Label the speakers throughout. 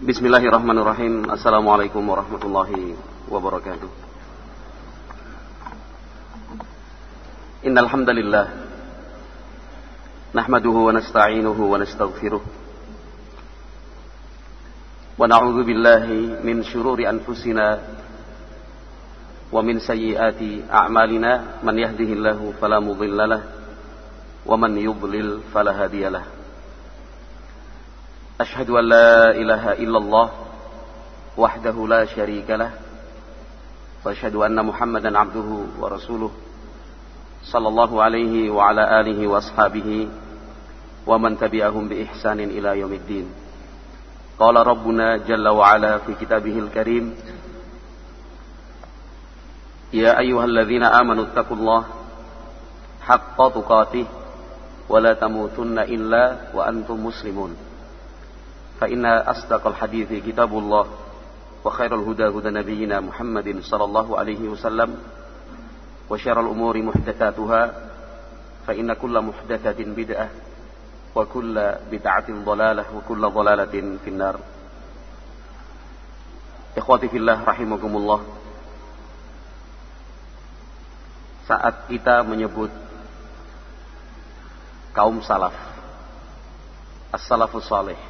Speaker 1: Bismillahirrahmanirrahim. Assalamualaikum warahmatullahi wabarakatuh. Innal hamdalillah nahmaduhu wa nasta'inuhu wa nastaghfiruh. Wa na'udzu billahi min shururi anfusina wa min sayyiati a'malina man yahdihillahu fala mudhillalah wa man yudlil fala hadiyalah. أشهد أن لا إله إلا الله وحده لا شريك له وأشهد أن محمدا عبده ورسوله صلى الله عليه وعلى آله وأصحابه ومن تبعهم بإحسان إلى يوم الدين. قال ربنا جل وعلا في كتابه الكريم يا أيها الذين آمنوا اتقوا الله حق تقاته ولا تموتن إلا وأنتم مسلمون. فإن أصدق الحديث كتاب الله وخير الهدى هدى نبينا محمد صلى الله عليه وسلم وشر الأمور محدثاتها فإن كل محدثة بدعة وكل بدعة ضلالة وكل ضلالة في النار إخواتي في الله رحمكم الله saat kita menyebut kaum salaf as-salafus salih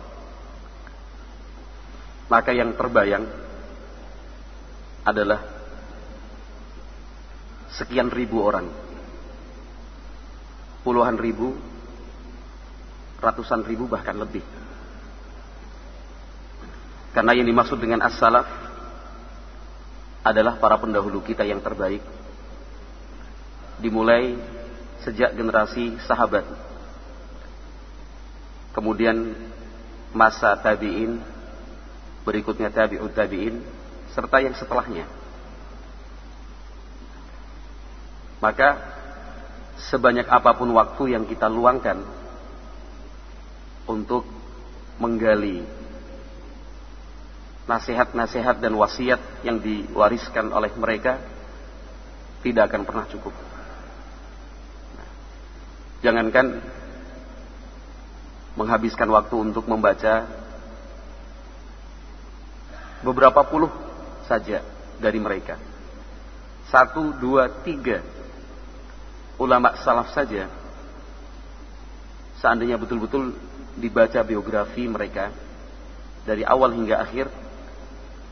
Speaker 1: maka yang terbayang adalah sekian ribu orang. Puluhan ribu, ratusan ribu bahkan lebih. Karena yang dimaksud dengan as-salaf adalah para pendahulu kita yang terbaik. Dimulai sejak generasi sahabat. Kemudian masa tabi'in, berikutnya tabi'ut tabi'in, serta yang setelahnya. Maka sebanyak apa pun waktu yang kita luangkan untuk menggali nasihat-nasihat dan wasiat yang diwariskan oleh mereka tidak akan pernah cukup. Jangankan menghabiskan waktu untuk membaca beberapa puluh saja dari mereka. Satu, dua, tiga ulama salaf saja. Seandainya betul-betul dibaca biografi mereka dari awal hingga akhir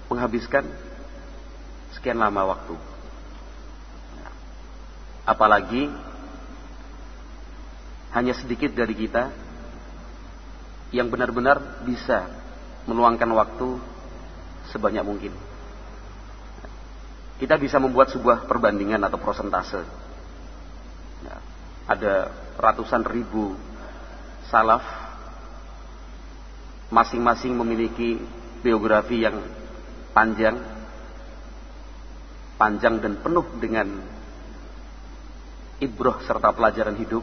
Speaker 1: menghabiskan sekian lama waktu. Apalagi hanya sedikit dari kita yang benar-benar bisa meluangkan waktu sebanyak mungkin. Kita bisa membuat sebuah perbandingan atau prosentase. Ya, ada ratusan ribu salaf, masing-masing memiliki biografi yang panjang, panjang dan penuh dengan ibroh serta pelajaran hidup.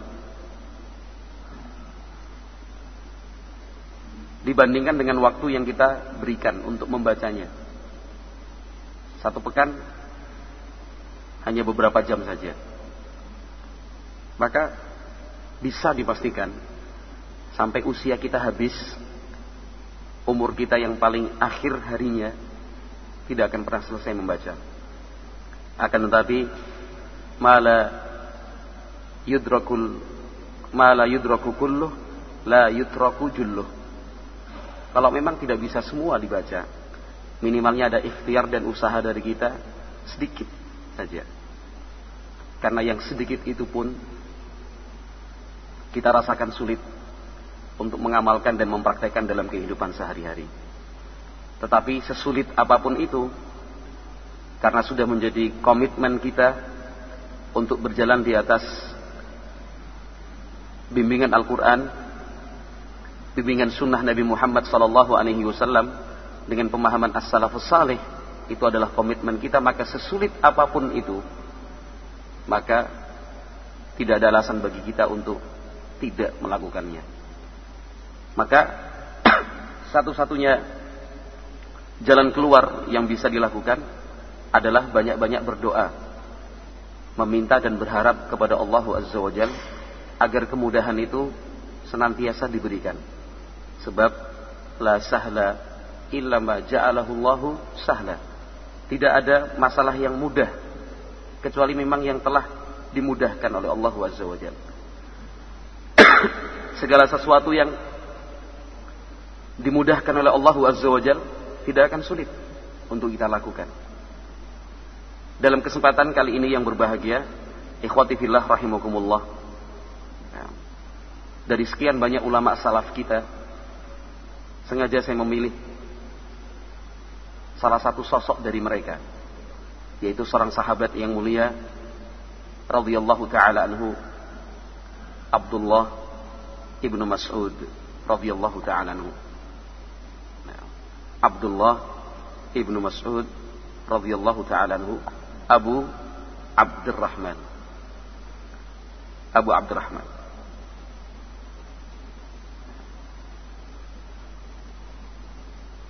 Speaker 1: Dibandingkan dengan waktu yang kita berikan untuk membacanya. Satu pekan hanya beberapa jam saja. Maka bisa dipastikan sampai usia kita habis, umur kita yang paling akhir harinya tidak akan pernah selesai membaca. Akan tetapi mala yudrakul mala yudraku kulluh la yutraku julluh kalau memang tidak bisa semua dibaca, minimalnya ada ikhtiar dan usaha dari kita sedikit saja. Karena yang sedikit itu pun kita rasakan sulit untuk mengamalkan dan mempraktekkan dalam kehidupan sehari-hari. Tetapi sesulit apa pun itu, karena sudah menjadi komitmen kita untuk berjalan di atas bimbingan Al-Quran, bimbingan sunnah Nabi Muhammad sallallahu alaihi wasallam dengan pemahaman as-salafus salih itu adalah komitmen kita maka sesulit apa pun itu maka tidak ada alasan bagi kita untuk tidak melakukannya. Maka satu-satunya jalan keluar yang bisa dilakukan adalah banyak-banyak berdoa meminta dan berharap kepada Allah Azza wa agar kemudahan itu senantiasa diberikan Sebab la sahla illa ma ja'alahu Allahu sahla. Tidak ada masalah yang mudah kecuali memang yang telah dimudahkan oleh Allah Azza wa Segala sesuatu yang dimudahkan oleh Allah Azza wa tidak akan sulit untuk kita lakukan. Dalam kesempatan kali ini yang berbahagia, ikhwati fillah rahimakumullah. Ya. Dari sekian banyak ulama salaf kita, sengaja saya memilih salah satu sosok dari mereka yaitu seorang sahabat yang mulia radhiyallahu taala anhu Abdullah ibnu Mas'ud radhiyallahu taala anhu. Nah, Abdullah ibnu Mas'ud radhiyallahu taala anhu Abu Abdurrahman. Abu Abdurrahman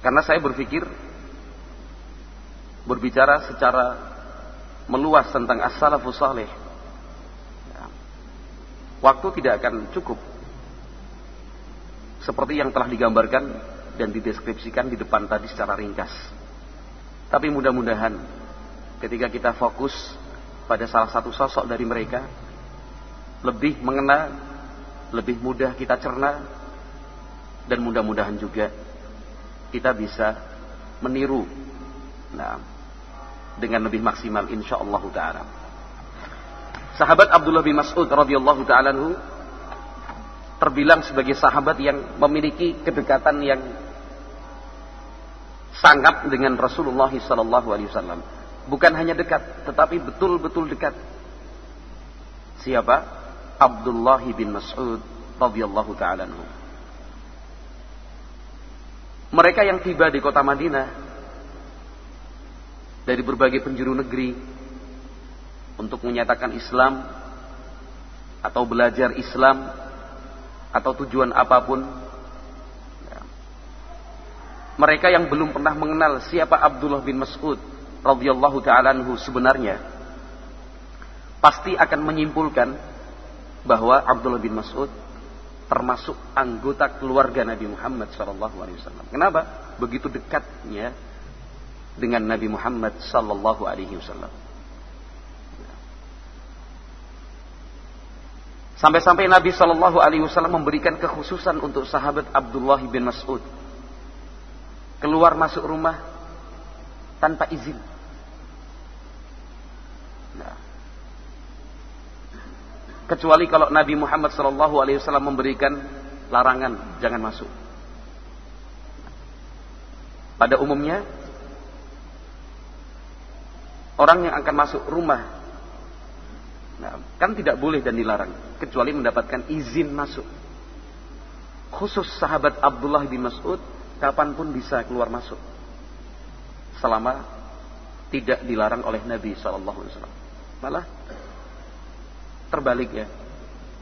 Speaker 1: Karena saya berpikir berbicara secara meluas tentang as-salafus salih. Ya. Waktu tidak akan cukup. Seperti yang telah digambarkan dan dideskripsikan di depan tadi secara ringkas. Tapi mudah-mudahan ketika kita fokus pada salah satu sosok dari mereka, lebih mengena, lebih mudah kita cerna, dan mudah-mudahan juga kita bisa meniru nah, dengan lebih maksimal insyaallah taala. Sahabat Abdullah bin Mas'ud radhiyallahu taala terbilang sebagai sahabat yang memiliki kedekatan yang sangat dengan Rasulullah sallallahu alaihi wasallam. Bukan hanya dekat, tetapi betul-betul dekat. Siapa? Abdullah bin Mas'ud radhiyallahu taala mereka yang tiba di kota Madinah dari berbagai penjuru negeri untuk menyatakan Islam atau belajar Islam atau tujuan apa pun. Ya. Mereka yang belum pernah mengenal siapa Abdullah bin Mas'ud radhiyallahu taala sebenarnya pasti akan menyimpulkan bahwa Abdullah bin Mas'ud termasuk anggota keluarga Nabi Muhammad wasallam. Kenapa? Begitu dekatnya dengan Nabi Muhammad wasallam. Sampai-sampai Nabi sallallahu alaihi wasallam memberikan kekhususan untuk sahabat Abdullah bin Mas'ud. Keluar masuk rumah tanpa izin. Nah, kecuali kalau Nabi Muhammad Shallallahu Alaihi Wasallam memberikan larangan jangan masuk. Pada umumnya orang yang akan masuk rumah nah, kan tidak boleh dan dilarang kecuali mendapatkan izin masuk. Khusus sahabat Abdullah bin Mas'ud kapan pun bisa keluar masuk selama tidak dilarang oleh Nabi Shallallahu Alaihi Wasallam. Malah terbalik ya.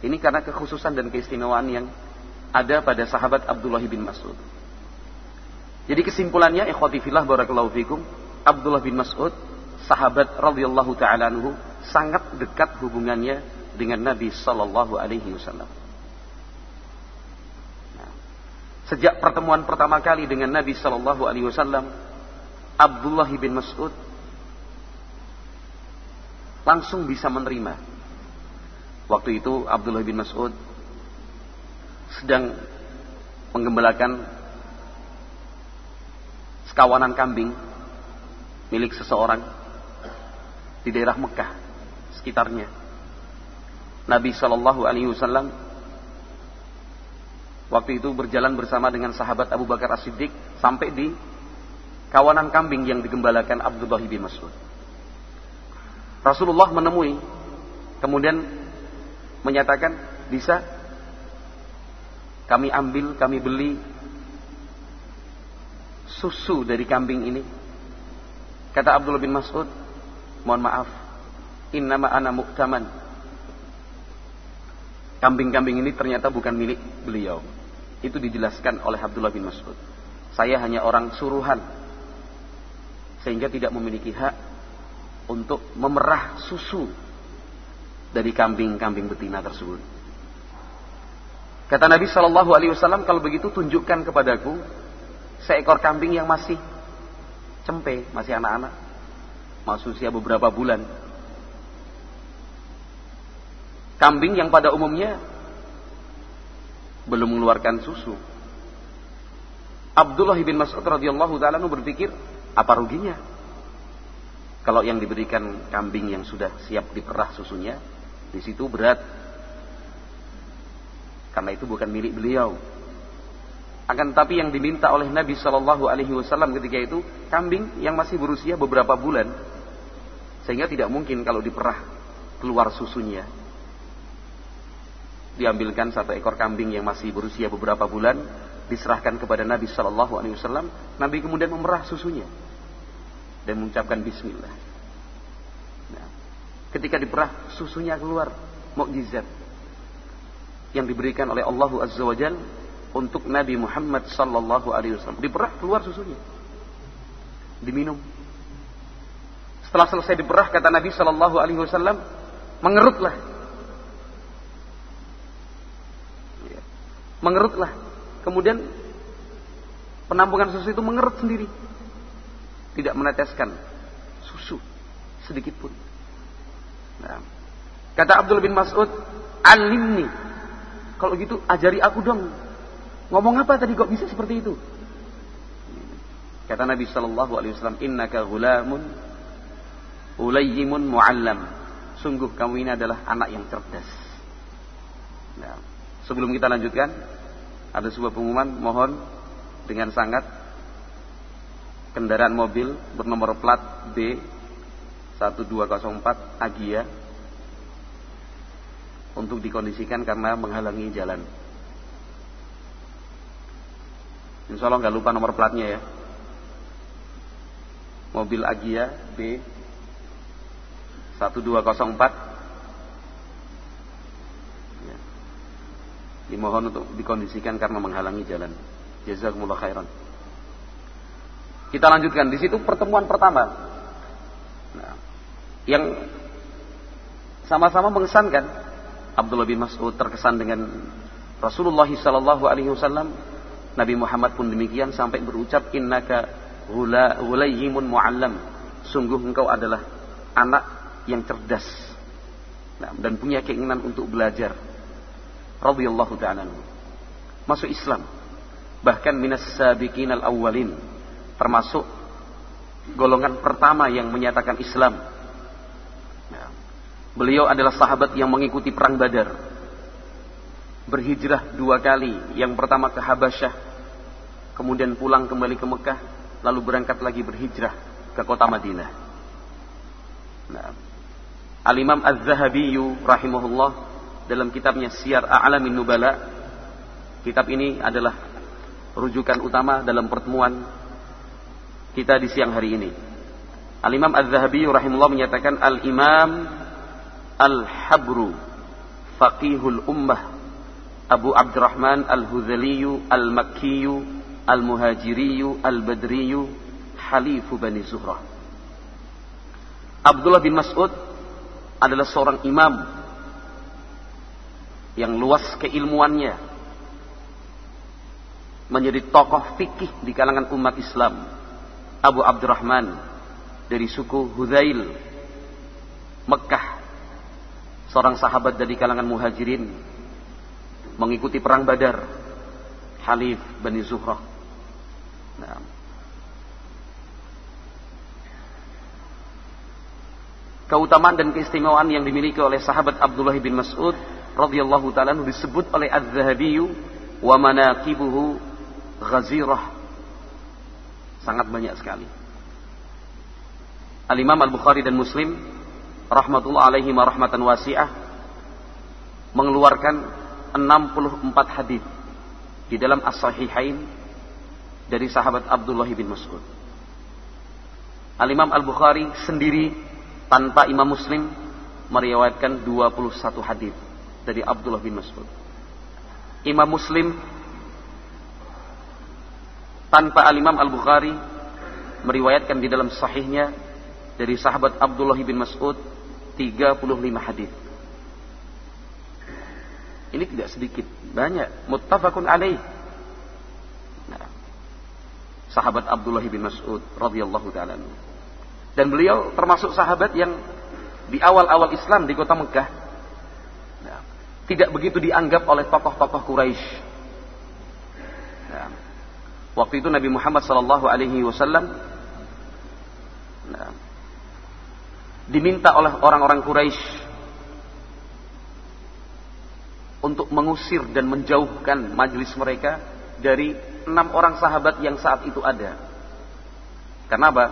Speaker 1: Ini karena kekhususan dan keistimewaan yang ada pada sahabat Abdullah bin Mas'ud. Jadi kesimpulannya ikhwati fillah barakallahu fikum, Abdullah bin Mas'ud sahabat radhiyallahu taala anhu sangat dekat hubungannya dengan Nabi sallallahu alaihi wasallam. Nah, sejak pertemuan pertama kali dengan Nabi sallallahu alaihi wasallam, Abdullah bin Mas'ud langsung bisa menerima Waktu itu Abdullah bin Mas'ud sedang menggembalakan sekawanan kambing milik seseorang di daerah Mekah sekitarnya. Nabi Shallallahu Alaihi Wasallam waktu itu berjalan bersama dengan sahabat Abu Bakar As-Siddiq sampai di kawanan kambing yang digembalakan Abdullah bin Mas'ud. Rasulullah menemui, kemudian menyatakan bisa kami ambil, kami beli susu dari kambing ini. Kata Abdullah bin Mas'ud, mohon maaf, innama ana muktaman. Kambing-kambing ini ternyata bukan milik beliau. Itu dijelaskan oleh Abdullah bin Mas'ud. Saya hanya orang suruhan. Sehingga tidak memiliki hak untuk memerah susu dari kambing-kambing betina tersebut. Kata Nabi Shallallahu Alaihi Wasallam, kalau begitu tunjukkan kepadaku seekor kambing yang masih cempe, masih anak-anak, masih usia beberapa bulan. Kambing yang pada umumnya belum mengeluarkan susu. Abdullah bin Mas'ud radhiyallahu taala berpikir, apa ruginya? Kalau yang diberikan kambing yang sudah siap diperah susunya, di situ berat. Karena itu bukan milik beliau. Akan tetapi yang diminta oleh Nabi Shallallahu Alaihi Wasallam ketika itu kambing yang masih berusia beberapa bulan, sehingga tidak mungkin kalau diperah keluar susunya. Diambilkan satu ekor kambing yang masih berusia beberapa bulan, diserahkan kepada Nabi Shallallahu Alaihi Wasallam. Nabi kemudian memerah susunya dan mengucapkan Bismillah. Ketika diperah susunya keluar, mukjizat yang diberikan oleh Allah Azza wa Jalla untuk Nabi Muhammad sallallahu alaihi wasallam. Diperah keluar susunya. Diminum. Setelah selesai diperah kata Nabi sallallahu alaihi wasallam, mengerutlah. Ya. Mengerutlah. Kemudian penampungan susu itu mengerut sendiri. Tidak meneteskan susu sedikit pun. Nah, kata Abdul bin Mas'ud, alimni. Kalau gitu ajari aku dong Ngomong apa tadi kok bisa seperti itu? Kata Nabi Shallallahu Alaihi Wasallam, Innaka gulamun ulayyimun muallam. Sungguh kamu ini adalah anak yang cerdas. Nah, sebelum kita lanjutkan, ada sebuah pengumuman. Mohon dengan sangat kendaraan mobil bernomor plat B 1204 Agia untuk dikondisikan karena menghalangi jalan. Insya Allah nggak lupa nomor platnya ya. Mobil Agia B 1204 ya. Dimohon untuk dikondisikan karena menghalangi jalan. Jazakumullah khairan. Kita lanjutkan di situ pertemuan pertama. Yang sama-sama mengesankan Abdullah bin Mas'ud terkesan dengan Rasulullah sallallahu alaihi wasallam Nabi Muhammad pun demikian sampai berucap innaka hulayyimun muallam. Sungguh engkau adalah anak yang cerdas nah, dan punya keinginan untuk belajar. Radhiyallahu ta'ala Masuk Islam. Bahkan minas sabiqin al-awwalin. Termasuk golongan pertama yang menyatakan Islam. Beliau adalah sahabat yang mengikuti perang Badar berhijrah dua kali. Yang pertama ke Habasyah, kemudian pulang kembali ke Mekah, lalu berangkat lagi berhijrah ke kota Madinah. Nah, Al-Imam Az-Zahabi rahimahullah dalam kitabnya Syiar A'lamin Nubala, kitab ini adalah rujukan utama dalam pertemuan kita di siang hari ini. Al-Imam Az-Zahabi rahimahullah menyatakan Al-Imam Al-Habru Faqihul Ummah Abu Abdurrahman Al-Huzaliyu Al-Makkiyu Al-Muhajiriyu Al-Badriyu Halifu Bani Zuhrah. Abdullah bin Mas'ud adalah seorang imam yang luas keilmuannya menjadi tokoh fikih di kalangan umat Islam. Abu Abdurrahman dari suku Huzail Mekah seorang sahabat dari kalangan muhajirin mengikuti perang Badar. Halif Bani Zuhrah. Nah. Keutamaan dan keistimewaan yang dimiliki oleh sahabat Abdullah bin Mas'ud radhiyallahu taala disebut oleh Az-Zahabi wa manaqibuhu ghazirah. Sangat banyak sekali. Al-Imam Al-Bukhari dan Muslim rahmatullah alaihi rahmatan wasi'ah mengeluarkan 64 hadis di dalam As-Sahihain dari sahabat Abdullah bin Mas'ud. Al-Imam Al-Bukhari sendiri tanpa Imam Muslim meriwayatkan 21 hadis dari Abdullah bin Mas'ud. Imam Muslim tanpa Al-Imam Al-Bukhari meriwayatkan di dalam sahihnya dari sahabat Abdullah bin Mas'ud 35 hadis. Ini tidak sedikit, banyak. Muttafaqun alaih. Nah. sahabat Abdullah bin Mas'ud radhiyallahu taala. Dan beliau termasuk sahabat yang di awal-awal Islam di kota Mekah nah, tidak begitu dianggap oleh tokoh-tokoh Quraisy. Nah, waktu itu Nabi Muhammad sallallahu alaihi wasallam nah, diminta oleh orang-orang Quraisy untuk mengusir dan menjauhkan majelis mereka dari enam orang sahabat yang saat itu ada. Karena apa?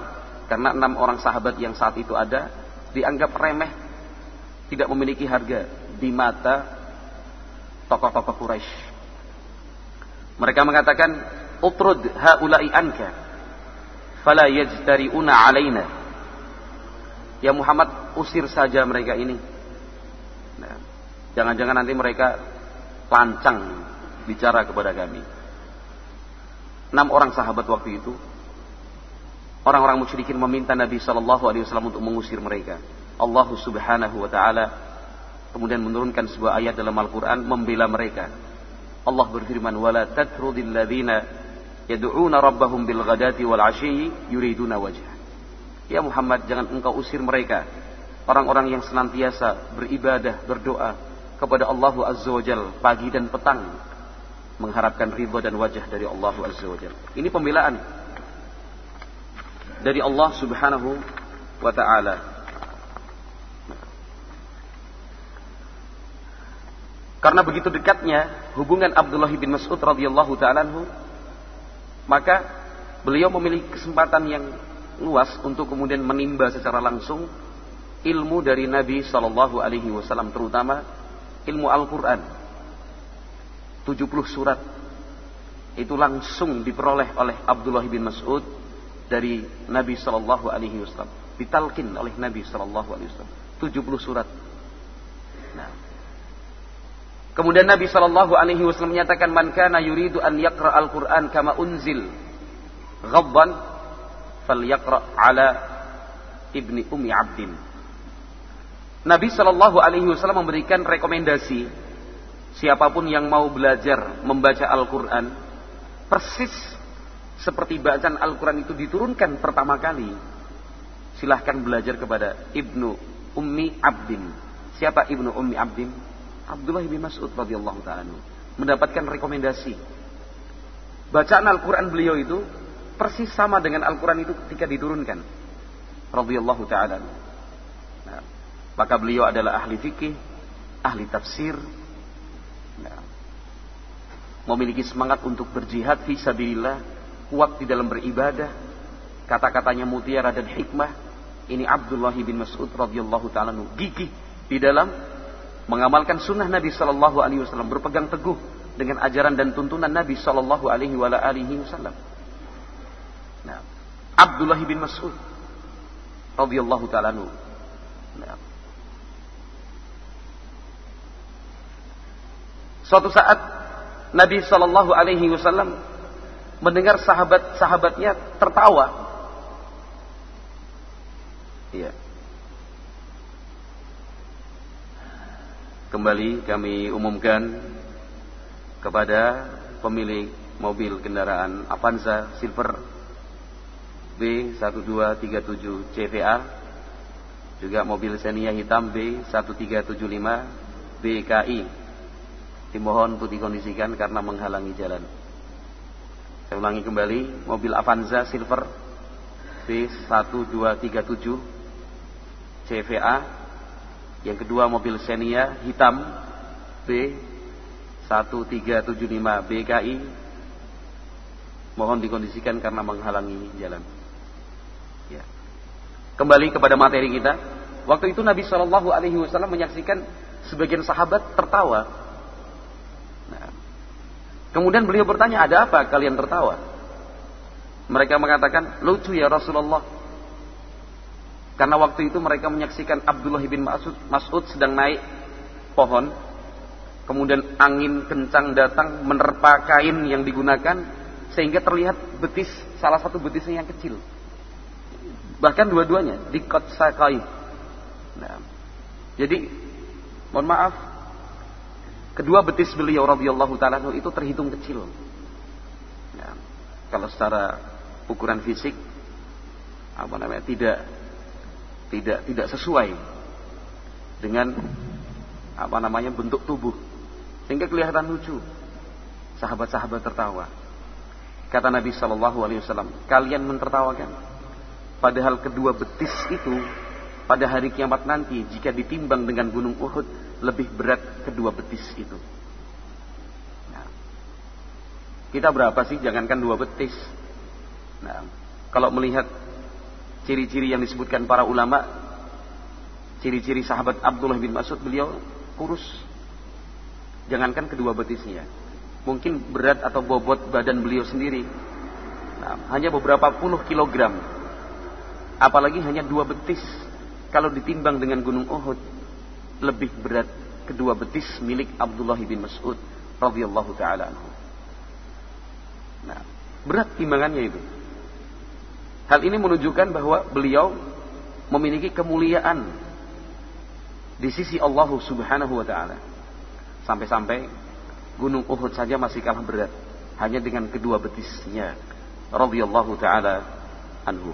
Speaker 1: Karena enam orang sahabat yang saat itu ada dianggap remeh, tidak memiliki harga di mata tokoh-tokoh Quraisy. Mereka mengatakan, "Utrud haula'i anka, fala yajtari'una 'alaina." Ya Muhammad, usir saja mereka ini. Nah, Jangan-jangan nanti mereka lancang bicara kepada kami. Enam orang sahabat waktu itu, orang-orang musyrikin meminta Nabi Shallallahu Alaihi Wasallam untuk mengusir mereka. Allah Subhanahu Wa Taala kemudian menurunkan sebuah ayat dalam Al-Quran membela mereka. Allah berfirman, "Wala tatrudil ladzina yad'una rabbahum bil ghadati wal yuriduna wajah." Ya Muhammad, jangan engkau usir mereka. Orang-orang yang senantiasa beribadah, berdoa, kepada Allah Azza wa pagi dan petang mengharapkan ridha dan wajah dari Allah Azza wa. Ini pembelaan dari Allah Subhanahu wa taala. Karena begitu dekatnya hubungan Abdullah bin Mas'ud radhiyallahu taala maka beliau memiliki kesempatan yang luas untuk kemudian menimba secara langsung ilmu dari Nabi Shallallahu alaihi wasallam terutama ilmu Al-Quran. 70 surat itu langsung diperoleh oleh Abdullah bin Mas'ud dari Nabi Shallallahu Alaihi Wasallam ditalkin oleh Nabi Shallallahu Alaihi Wasallam. 70 surat. Nah. kemudian Nabi Shallallahu Alaihi Wasallam menyatakan man kana yuridu an yaqra al-Quran kama unzil ghadban falyaqra ala ibni ummi abdin. Nabi Shallallahu Alaihi Wasallam memberikan rekomendasi siapa pun yang mau belajar membaca Al-Quran persis seperti bacaan Al-Quran itu diturunkan pertama kali silahkan belajar kepada Ibnu Ummi Abdin. Siapa Ibnu Ummi Abdin? Abdullah bin Mas'ud radhiyallahu taala mendapatkan rekomendasi. Bacaan Al-Quran beliau itu persis sama dengan Al-Quran itu ketika diturunkan radhiyallahu taala nah, maka beliau adalah ahli fikih, ahli tafsir, nah, memiliki semangat untuk berjihad fi sabilillah, kuat di dalam beribadah, kata-katanya mutiara dan hikmah. Ini Abdullah bin Mas'ud radhiyallahu taala gigih di dalam mengamalkan sunnah Nabi Shallallahu Alaihi Wasallam, berpegang teguh dengan ajaran dan tuntunan Nabi Shallallahu Alaihi Wasallam. Nah, Abdullah bin Mas'ud radhiyallahu taala Nah, Suatu saat Nabi Shallallahu Alaihi Wasallam mendengar sahabat-sahabatnya tertawa. Iya. Kembali kami umumkan kepada pemilik mobil kendaraan Avanza Silver B1237 CVA juga mobil Xenia hitam B1375 BKI dimohon untuk dikondisikan karena menghalangi jalan. Saya ulangi kembali, mobil Avanza Silver B1237 CVA. Yang kedua mobil Xenia hitam B1375 BKI. Mohon dikondisikan karena menghalangi jalan. Kembali kepada materi kita. Waktu itu Nabi Shallallahu Alaihi Wasallam menyaksikan sebagian sahabat tertawa Kemudian beliau bertanya, ada apa kalian tertawa? Mereka mengatakan, lucu ya Rasulullah. Karena waktu itu mereka menyaksikan Abdullah bin Mas'ud, Mas'ud sedang naik pohon. Kemudian angin kencang datang menerpa kain yang digunakan. Sehingga terlihat betis, salah satu betisnya yang kecil. Bahkan dua-duanya, dikot sakai. Nah, jadi, mohon maaf, Kedua betis beliau radhiyallahu taala itu terhitung kecil. Ya, kalau secara ukuran fisik apa namanya tidak tidak tidak sesuai dengan apa namanya bentuk tubuh sehingga kelihatan lucu sahabat-sahabat tertawa kata Nabi Shallallahu Alaihi Wasallam kalian mentertawakan padahal kedua betis itu pada hari kiamat nanti jika ditimbang dengan gunung Uhud lebih berat kedua betis itu. Nah, kita berapa sih? Jangankan dua betis. Nah, kalau melihat ciri-ciri yang disebutkan para ulama ciri-ciri sahabat Abdullah bin Mas'ud beliau kurus. Jangankan kedua betisnya. Mungkin berat atau bobot badan beliau sendiri. Nah, hanya beberapa puluh kilogram apalagi hanya dua betis kalau ditimbang dengan gunung Uhud lebih berat kedua betis milik Abdullah bin Mas'ud radhiyallahu taala Nah, berat timbangannya itu. Hal ini menunjukkan bahwa beliau memiliki kemuliaan di sisi Allah Subhanahu wa taala. Sampai-sampai gunung Uhud saja masih kalah berat hanya dengan kedua betisnya radhiyallahu taala anhu.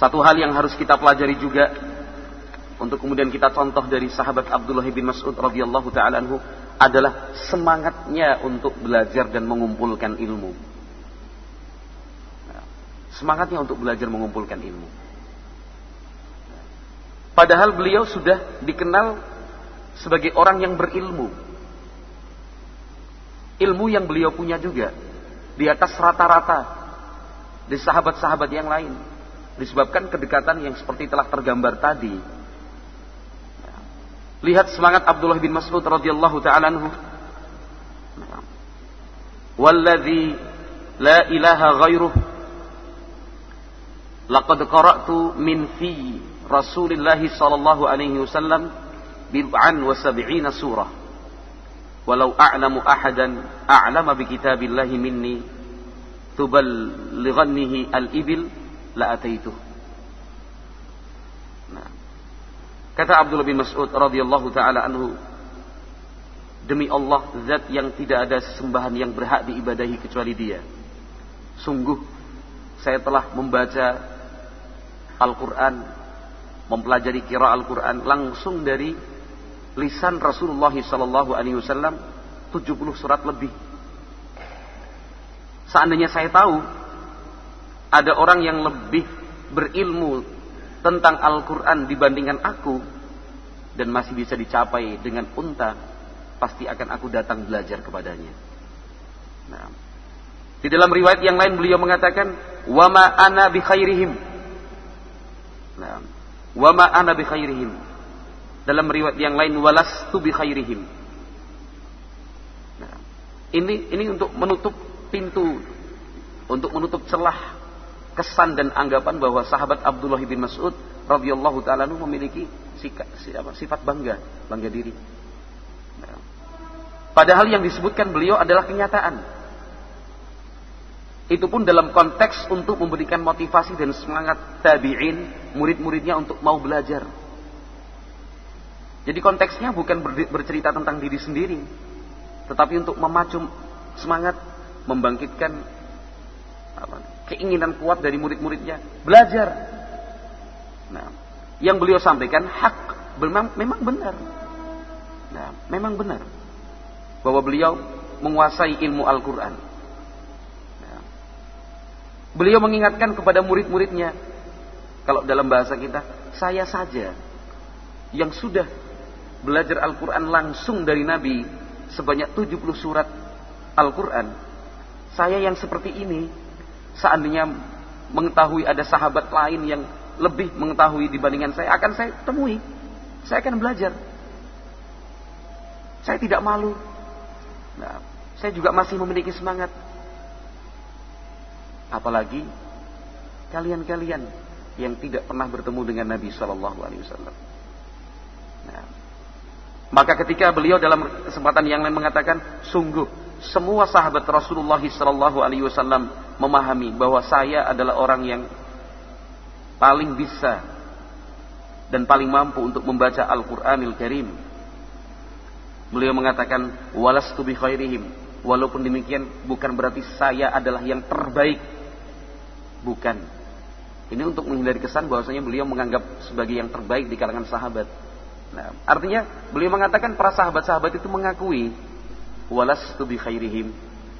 Speaker 1: Satu hal yang harus kita pelajari juga untuk kemudian kita contoh dari sahabat Abdullah bin Mas'ud radhiyallahu taala anhu adalah semangatnya untuk belajar dan mengumpulkan ilmu semangatnya untuk belajar mengumpulkan ilmu. Padahal beliau sudah dikenal sebagai orang yang berilmu. Ilmu yang beliau punya juga di atas rata-rata di sahabat-sahabat yang lain. Disebabkan kedekatan yang seperti telah tergambar tadi. Lihat semangat Abdullah bin Mas'ud radhiyallahu taala anhu. Walladzi la ilaha ghairuh Laqad qara'tu min fi Rasulillah sallallahu alaihi wasallam bid'an wa sab'ina surah. Walau a'lamu ahadan a'lama bi kitabillahi minni tuballighannihi al-ibil la ataituh. Nah. Kata Abdullah bin Mas'ud radhiyallahu taala anhu Demi Allah zat yang tidak ada sesembahan yang berhak diibadahi kecuali dia. Sungguh saya telah membaca Al-Quran, mempelajari kira Al-Quran langsung dari lisan Rasulullah Sallallahu Alaihi Wasallam 70 surat lebih. Seandainya saya tahu ada orang yang lebih berilmu tentang Al-Quran dibandingkan aku dan masih bisa dicapai dengan unta, pasti akan aku datang belajar kepadanya. Nah, di dalam riwayat yang lain beliau mengatakan, "Wama ana bi khairihim." Nah, wa ma ana bi khairihim. Dalam riwayat yang lain walastu bi khairihim. Nah, ini ini untuk menutup pintu untuk menutup celah kesan dan anggapan bahwa sahabat Abdullah bin Mas'ud radhiyallahu taala memiliki sifat bangga, bangga diri. Nah, padahal yang disebutkan beliau adalah kenyataan. Itu pun dalam konteks untuk memberikan motivasi dan semangat tabi'in, murid-muridnya untuk mau belajar. Jadi konteksnya bukan bercerita tentang diri sendiri, tetapi untuk memacu semangat, membangkitkan apa, keinginan kuat dari murid-muridnya belajar. Nah, yang beliau sampaikan hak memang, memang benar. Nah, memang benar bahwa beliau menguasai ilmu Al-Quran Beliau mengingatkan kepada murid-muridnya. Kalau dalam bahasa kita, saya saja yang sudah belajar Al-Quran langsung dari Nabi sebanyak 70 surat Al-Quran. Saya yang seperti ini, seandainya mengetahui ada sahabat lain yang lebih mengetahui dibandingkan saya, akan saya temui. Saya akan belajar. Saya tidak malu. Nah, saya juga masih memiliki semangat Apalagi kalian-kalian yang tidak pernah bertemu dengan Nabi Shallallahu Alaihi Wasallam. Nah, maka ketika beliau dalam kesempatan yang lain mengatakan, sungguh semua sahabat Rasulullah Shallallahu Alaihi Wasallam memahami bahwa saya adalah orang yang paling bisa dan paling mampu untuk membaca Al-Quranil Karim. Beliau mengatakan, walastu bi khairihim. Walaupun demikian bukan berarti saya adalah yang terbaik. Bukan. Ini untuk menghindari kesan bahwasanya beliau menganggap sebagai yang terbaik di kalangan sahabat. Nah, artinya beliau mengatakan para sahabat-sahabat itu mengakui walas bi khairihim,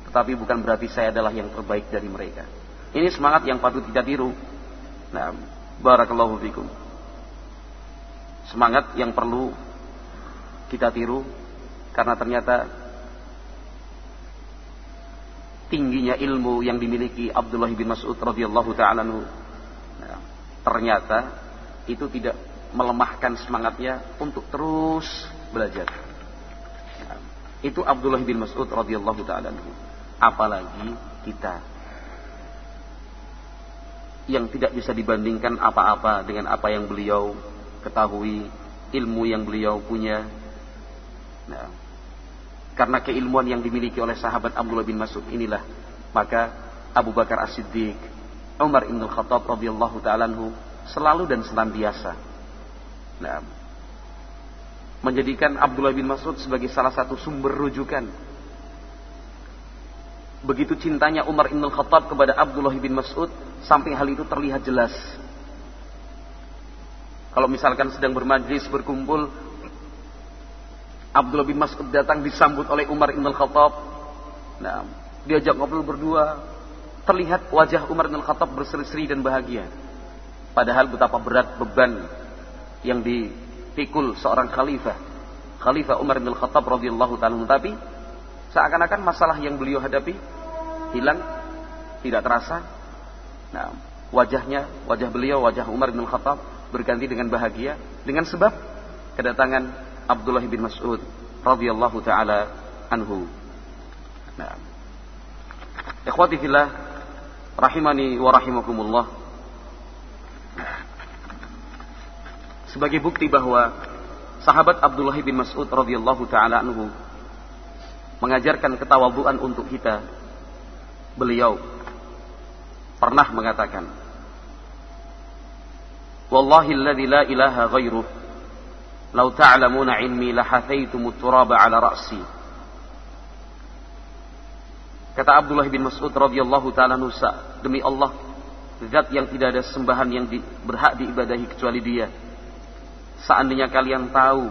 Speaker 1: tetapi bukan berarti saya adalah yang terbaik dari mereka. Ini semangat yang patut kita tiru. Nah, barakallahu fikum. Semangat yang perlu kita tiru karena ternyata tingginya ilmu yang dimiliki Abdullah bin Mas'ud radhiyallahu taala nah, ternyata itu tidak melemahkan semangatnya untuk terus belajar. Itu Abdullah bin Mas'ud radhiyallahu taala apalagi kita. Yang tidak bisa dibandingkan apa-apa dengan apa yang beliau ketahui, ilmu yang beliau punya. Nah, karena keilmuan yang dimiliki oleh sahabat Abdullah bin Mas'ud inilah maka Abu Bakar As-Siddiq, Umar Ibn Khattab radhiyallahu taala selalu dan senantiasa nah, menjadikan Abdullah bin Mas'ud sebagai salah satu sumber rujukan. Begitu cintanya Umar Ibn Khattab kepada Abdullah bin Mas'ud sampai hal itu terlihat jelas. Kalau misalkan sedang bermajlis berkumpul Abdullah bin Mas'ud datang disambut oleh Umar bin Khattab. Nah, diajak ngobrol berdua. Terlihat wajah Umar bin Khattab berseri-seri dan bahagia. Padahal betapa berat beban yang dipikul seorang khalifah. Khalifah Umar bin Khattab radhiyallahu taala tapi seakan-akan masalah yang beliau hadapi hilang, tidak terasa. Nah, wajahnya, wajah beliau, wajah Umar bin Khattab berganti dengan bahagia dengan sebab kedatangan Abdullah bin Mas'ud radhiyallahu taala anhu. Nah. Ikhwati fillah rahimani wa rahimakumullah. Sebagai bukti bahwa sahabat Abdullah bin Mas'ud radhiyallahu taala anhu mengajarkan ketawabuan untuk kita. Beliau pernah mengatakan, "Wallahi alladzi la ilaha ghairuh Lau ta'lamuna ilmi lahathaitumut turaba ala ra'si. Kata Abdullah bin Mas'ud radhiyallahu taala nusa, demi Allah, zat yang tidak ada sembahan yang berhak diibadahi kecuali Dia. Seandainya kalian tahu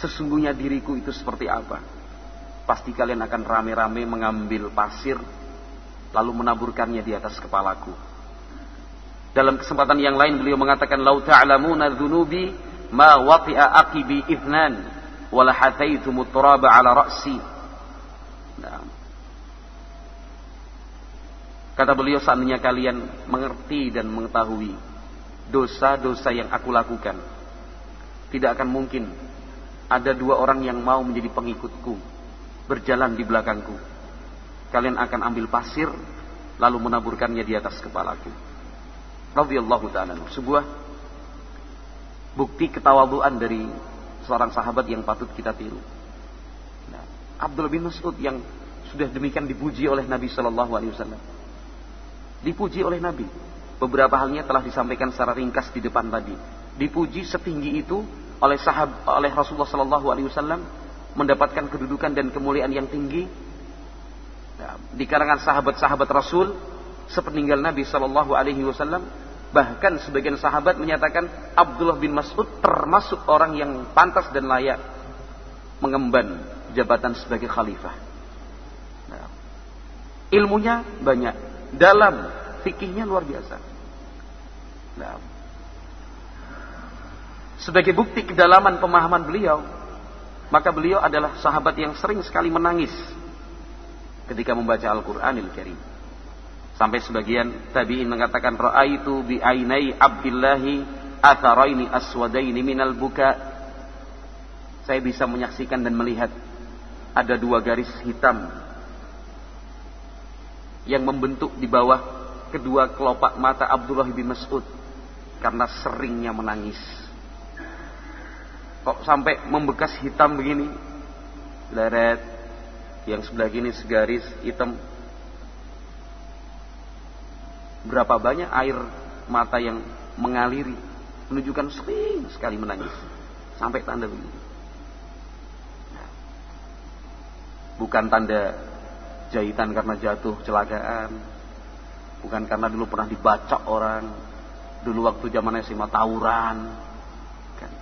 Speaker 1: sesungguhnya diriku itu seperti apa, pasti kalian akan rame-rame mengambil pasir lalu menaburkannya di atas kepalaku. Dalam kesempatan yang lain beliau mengatakan lau ta'lamuna dzunubi ma wati'a aqibi idnan wala hataitu turaba ala ra'si. Nah. Kata beliau seandainya kalian mengerti dan mengetahui dosa-dosa yang aku lakukan. Tidak akan mungkin ada dua orang yang mau menjadi pengikutku berjalan di belakangku. Kalian akan ambil pasir lalu menaburkannya di atas kepalaku. Radhiyallahu taala. Sebuah bukti ketawaduan dari seorang sahabat yang patut kita tiru. Nah, Abdul bin Mas'ud yang sudah demikian dipuji oleh Nabi Shallallahu Alaihi Wasallam, dipuji oleh Nabi. Beberapa halnya telah disampaikan secara ringkas di depan tadi. Dipuji setinggi itu oleh sahabat oleh Rasulullah Shallallahu Alaihi Wasallam mendapatkan kedudukan dan kemuliaan yang tinggi nah, di kalangan sahabat-sahabat Rasul sepeninggal Nabi Shallallahu Alaihi Wasallam Bahkan sebagian sahabat menyatakan Abdullah bin Mas'ud termasuk orang yang pantas dan layak mengemban jabatan sebagai khalifah. Nah, ilmunya banyak, dalam fikihnya luar biasa. Nah, sebagai bukti kedalaman pemahaman beliau, maka beliau adalah sahabat yang sering sekali menangis ketika membaca Al-Qur'anil Karim. Sampai sebagian tabi'in mengatakan ra'aitu bi ainai Abdillahi atharaini aswadaini minal buka. Saya bisa menyaksikan dan melihat ada dua garis hitam yang membentuk di bawah kedua kelopak mata Abdullah bin Mas'ud karena seringnya menangis. Kok sampai membekas hitam begini? Leret yang sebelah gini segaris hitam berapa banyak air mata yang mengaliri menunjukkan sering sekali menangis sampai tanda begini. Bukan tanda jahitan karena jatuh celakaan. Bukan karena dulu pernah dibacok orang. Dulu waktu zaman SMA tawuran. Kan.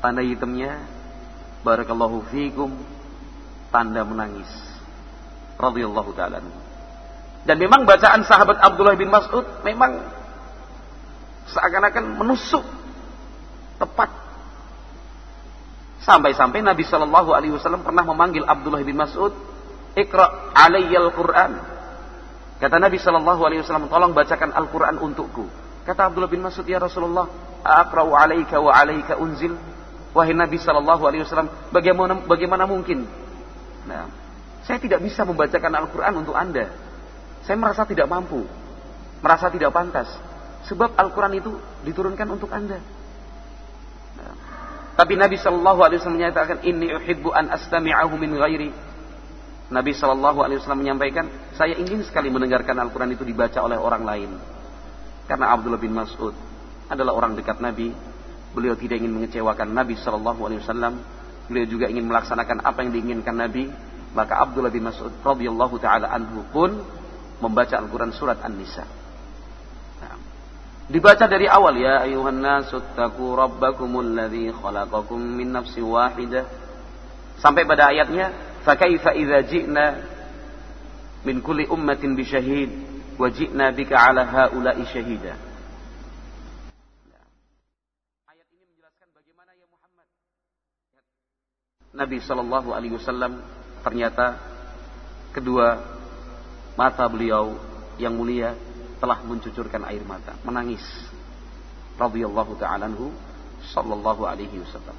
Speaker 1: Tanda hitamnya barakallahu fikum tanda menangis. Radhiyallahu taala. Dan memang bacaan sahabat Abdullah bin Mas'ud memang seakan-akan menusuk tepat. Sampai-sampai Nabi Shallallahu Alaihi Wasallam pernah memanggil Abdullah bin Mas'ud, Iqra alayyal Quran. Kata Nabi Shallallahu Alaihi Wasallam, tolong bacakan Al Quran untukku. Kata Abdullah bin Mas'ud, ya Rasulullah, Aqra'u alaika wa alaika unzil. Wahai Nabi Shallallahu Alaihi Wasallam, bagaimana bagaimana mungkin? Nah, saya tidak bisa membacakan Al Quran untuk anda. Saya merasa tidak mampu, merasa tidak pantas. Sebab Al-Quran itu diturunkan untuk anda. Nah, tapi Nabi Shallallahu Alaihi Wasallam menyatakan, ini uhibbu an astami'ahu min ghairi. Nabi Shallallahu Alaihi Wasallam menyampaikan, saya ingin sekali mendengarkan Al-Quran itu dibaca oleh orang lain. Karena Abdullah bin Mas'ud adalah orang dekat Nabi. Beliau tidak ingin mengecewakan Nabi Shallallahu Alaihi Wasallam. Beliau juga ingin melaksanakan apa yang diinginkan Nabi. Maka Abdullah bin Mas'ud radhiyallahu taala anhu pun membaca Al-Quran surat An-Nisa. Nah, dibaca dari awal ya ayuhan nasu taku rabbakumul ladzi khalaqakum min nafsi wahidah sampai pada ayatnya wa ji'na bika ala haula'i syahida. Ayat ini menjelaskan bagaimana ya Muhammad Nabi Shallallahu Alaihi Wasallam ternyata kedua mata beliau yang mulia telah mencucurkan air mata, menangis. Radhiyallahu taala anhu sallallahu alaihi wasallam.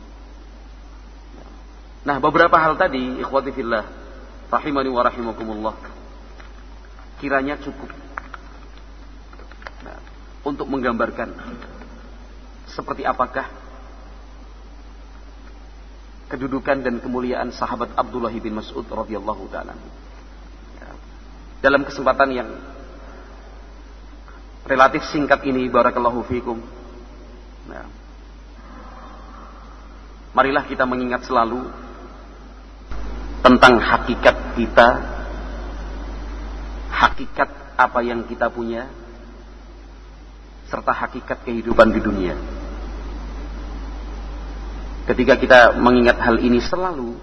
Speaker 1: Nah, beberapa hal tadi ikhwati fillah rahimani wa rahimakumullah kiranya cukup. Nah, untuk menggambarkan seperti apakah kedudukan dan kemuliaan sahabat Abdullah bin Mas'ud radhiyallahu taala. Dalam kesempatan yang relatif singkat ini barakallahu fikum. Nah, marilah kita mengingat selalu tentang hakikat kita, hakikat apa yang kita punya, serta hakikat kehidupan di dunia. Ketika kita mengingat hal ini selalu,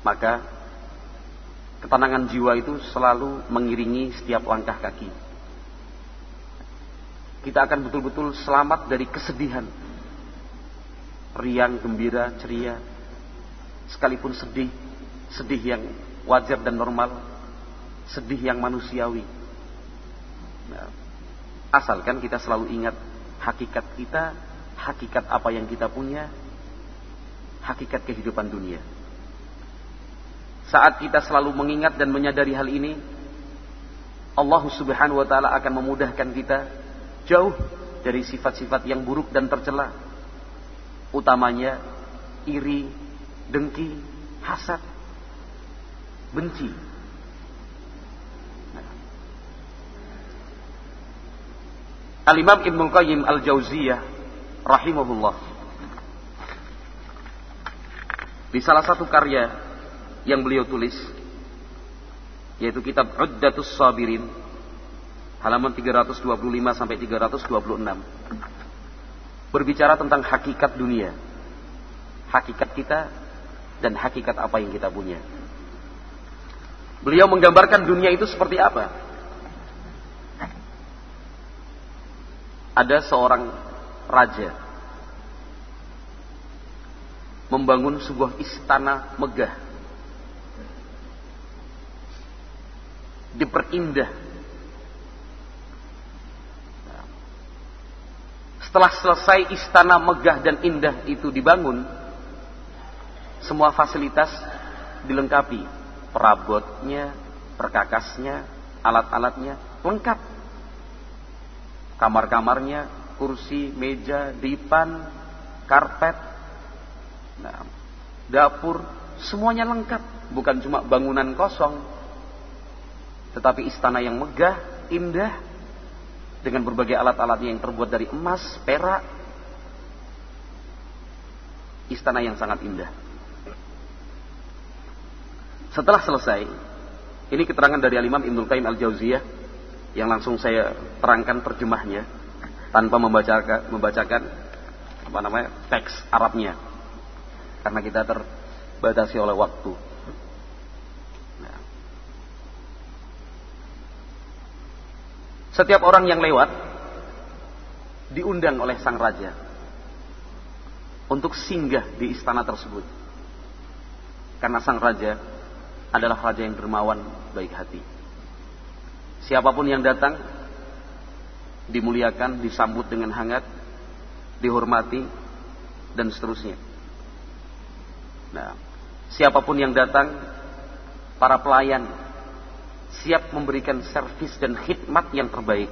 Speaker 1: maka Ketenangan jiwa itu selalu mengiringi setiap langkah kaki. Kita akan betul-betul selamat dari kesedihan. Riang, gembira, ceria. Sekalipun sedih, sedih yang wajar dan normal. Sedih yang manusiawi. Nah, asalkan kita selalu ingat hakikat kita, hakikat apa yang kita punya, hakikat kehidupan dunia. Saat kita selalu mengingat dan menyadari hal ini, Allah Subhanahu wa taala akan memudahkan kita jauh dari sifat-sifat yang buruk dan tercela. Utamanya iri, dengki, hasad, benci. Al-Imam Ibnu Qayyim Al-Jauziyah rahimahullah. Di salah satu karya yang beliau tulis yaitu kitab Uddatus Sabirin halaman 325 sampai 326 berbicara tentang hakikat dunia hakikat kita dan hakikat apa yang kita punya beliau menggambarkan dunia itu seperti apa ada seorang raja membangun sebuah istana megah diperindah. Setelah selesai istana megah dan indah itu dibangun, semua fasilitas dilengkapi, perabotnya, perkakasnya, alat-alatnya lengkap. Kamar-kamarnya, kursi, meja, dipan, karpet, nah, dapur, semuanya lengkap. Bukan cuma bangunan kosong, tetapi istana yang megah, indah, dengan berbagai alat-alatnya yang terbuat dari emas, perak. Istana yang sangat indah. Setelah selesai, ini keterangan dari Al-Imam Ibnul Qayyim Al-Jauziyah yang langsung saya terangkan terjemahnya tanpa membacakan membacakan apa namanya teks Arabnya karena kita terbatasi oleh waktu. Nah. Setiap orang yang lewat diundang oleh sang raja untuk singgah di istana tersebut. Karena sang raja adalah raja yang dermawan baik hati. Siapa pun yang datang dimuliakan, disambut dengan hangat, dihormati, dan seterusnya. Nah, siapa pun yang datang, para pelayan siap memberikan servis dan khidmat yang terbaik.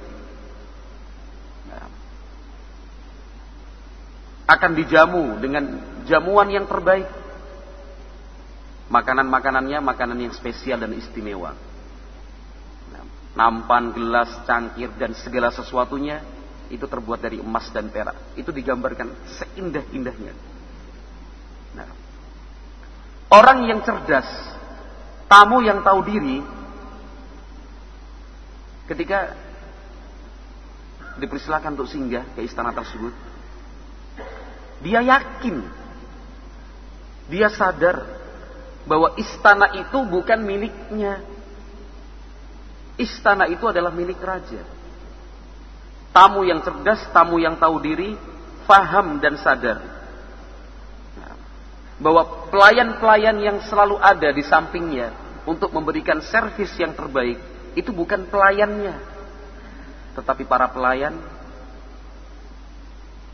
Speaker 1: Nah, akan dijamu dengan jamuan yang terbaik. Makanan-makanannya makanan yang spesial dan istimewa. Nah, nampan, gelas, cangkir, dan segala sesuatunya itu terbuat dari emas dan perak. Itu digambarkan seindah-indahnya. Nah, orang yang cerdas, tamu yang tahu diri, ketika dipersilakan untuk singgah ke istana tersebut, dia yakin, dia sadar bahwa istana itu bukan miliknya. Istana itu adalah milik raja. Tamu yang cerdas, tamu yang tahu diri, faham dan sadar. Bahwa pelayan-pelayan yang selalu ada di sampingnya untuk memberikan servis yang terbaik, itu bukan pelayannya. Tetapi para pelayan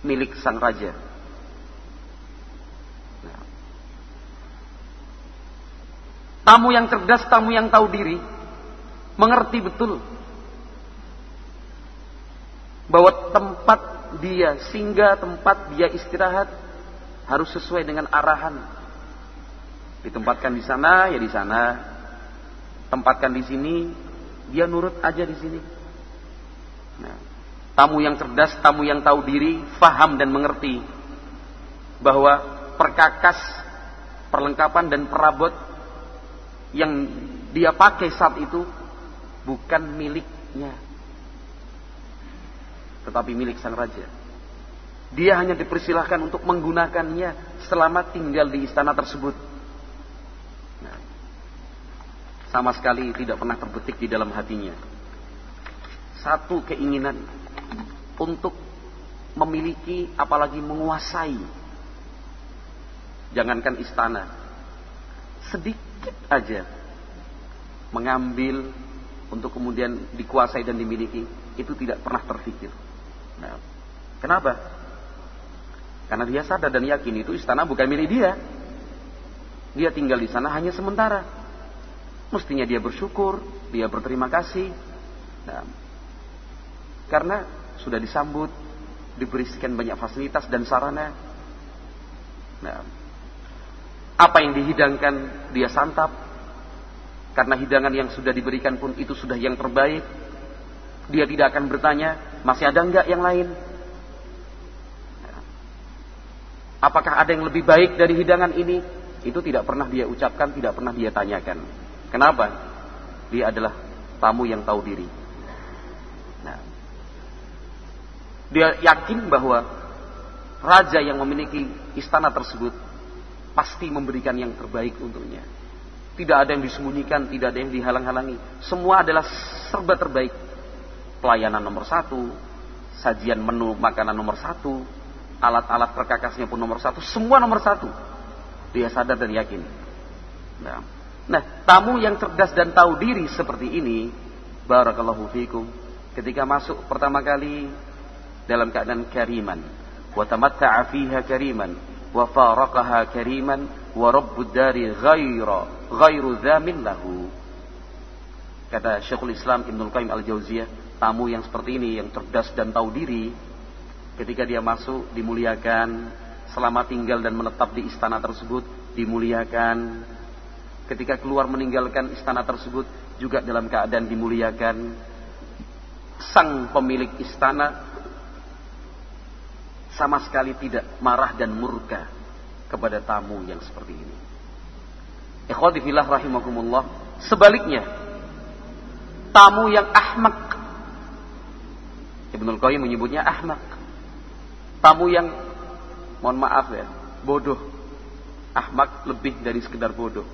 Speaker 1: milik sang raja. Tamu yang cerdas, tamu yang tahu diri, mengerti betul bahwa tempat dia singgah, tempat dia istirahat harus sesuai dengan arahan. Ditempatkan di sana, ya di sana. Tempatkan di sini, dia nurut aja di sini. Nah, tamu yang cerdas, tamu yang tahu diri, faham dan mengerti bahwa perkakas, perlengkapan dan perabot yang dia pakai saat itu bukan miliknya tetapi milik sang raja. Dia hanya dipersilahkan untuk menggunakannya selama tinggal di istana tersebut. Nah, sama sekali tidak pernah terbetik di dalam hatinya. Satu keinginan untuk memiliki apalagi menguasai. Jangankan istana. Sedikit aja mengambil untuk kemudian dikuasai dan dimiliki itu tidak pernah terfikir. Nah, kenapa? Karena dia sadar dan yakin itu istana bukan milik dia. Dia tinggal di sana hanya sementara. Mestinya dia bersyukur, dia berterima kasih. Nah, karena sudah disambut, diberikan banyak fasilitas dan sarana. Nah, apa yang dihidangkan dia santap. Karena hidangan yang sudah diberikan pun itu sudah yang terbaik. Dia tidak akan bertanya, masih ada enggak yang lain? Apakah ada yang lebih baik dari hidangan ini? Itu tidak pernah dia ucapkan, tidak pernah dia tanyakan. Kenapa? Dia adalah tamu yang tahu diri. Nah, dia yakin bahwa raja yang memiliki istana tersebut pasti memberikan yang terbaik untuknya. Tidak ada yang disembunyikan, tidak ada yang dihalang-halangi. Semua adalah serba terbaik pelayanan nomor satu, sajian menu makanan nomor satu, alat-alat perkakasnya pun nomor satu, semua nomor satu. Dia sadar dan yakin. Nah, nah tamu yang cerdas dan tahu diri seperti ini, barakallahu fikum, ketika masuk pertama kali dalam keadaan kariman, wa tamatta'a fiha kariman, wa faraqaha kariman, wa rabbud dari ghaira ghairu dhamin lahu. Kata Syekhul Islam Ibnul Qayyim Al-Jauziyah, tamu yang seperti ini, yang cerdas dan tahu diri, ketika dia masuk dimuliakan, selama tinggal dan menetap di istana tersebut dimuliakan, ketika keluar meninggalkan istana tersebut juga dalam keadaan dimuliakan. Sang pemilik istana sama sekali tidak marah dan murka kepada tamu yang seperti ini. Ikhwati rahimakumullah. Sebaliknya, tamu yang ahmak. Ibnul Qayyim menyebutnya ahmak. Tamu yang mohon maaf ya, bodoh. Ahmak lebih dari sekedar bodoh.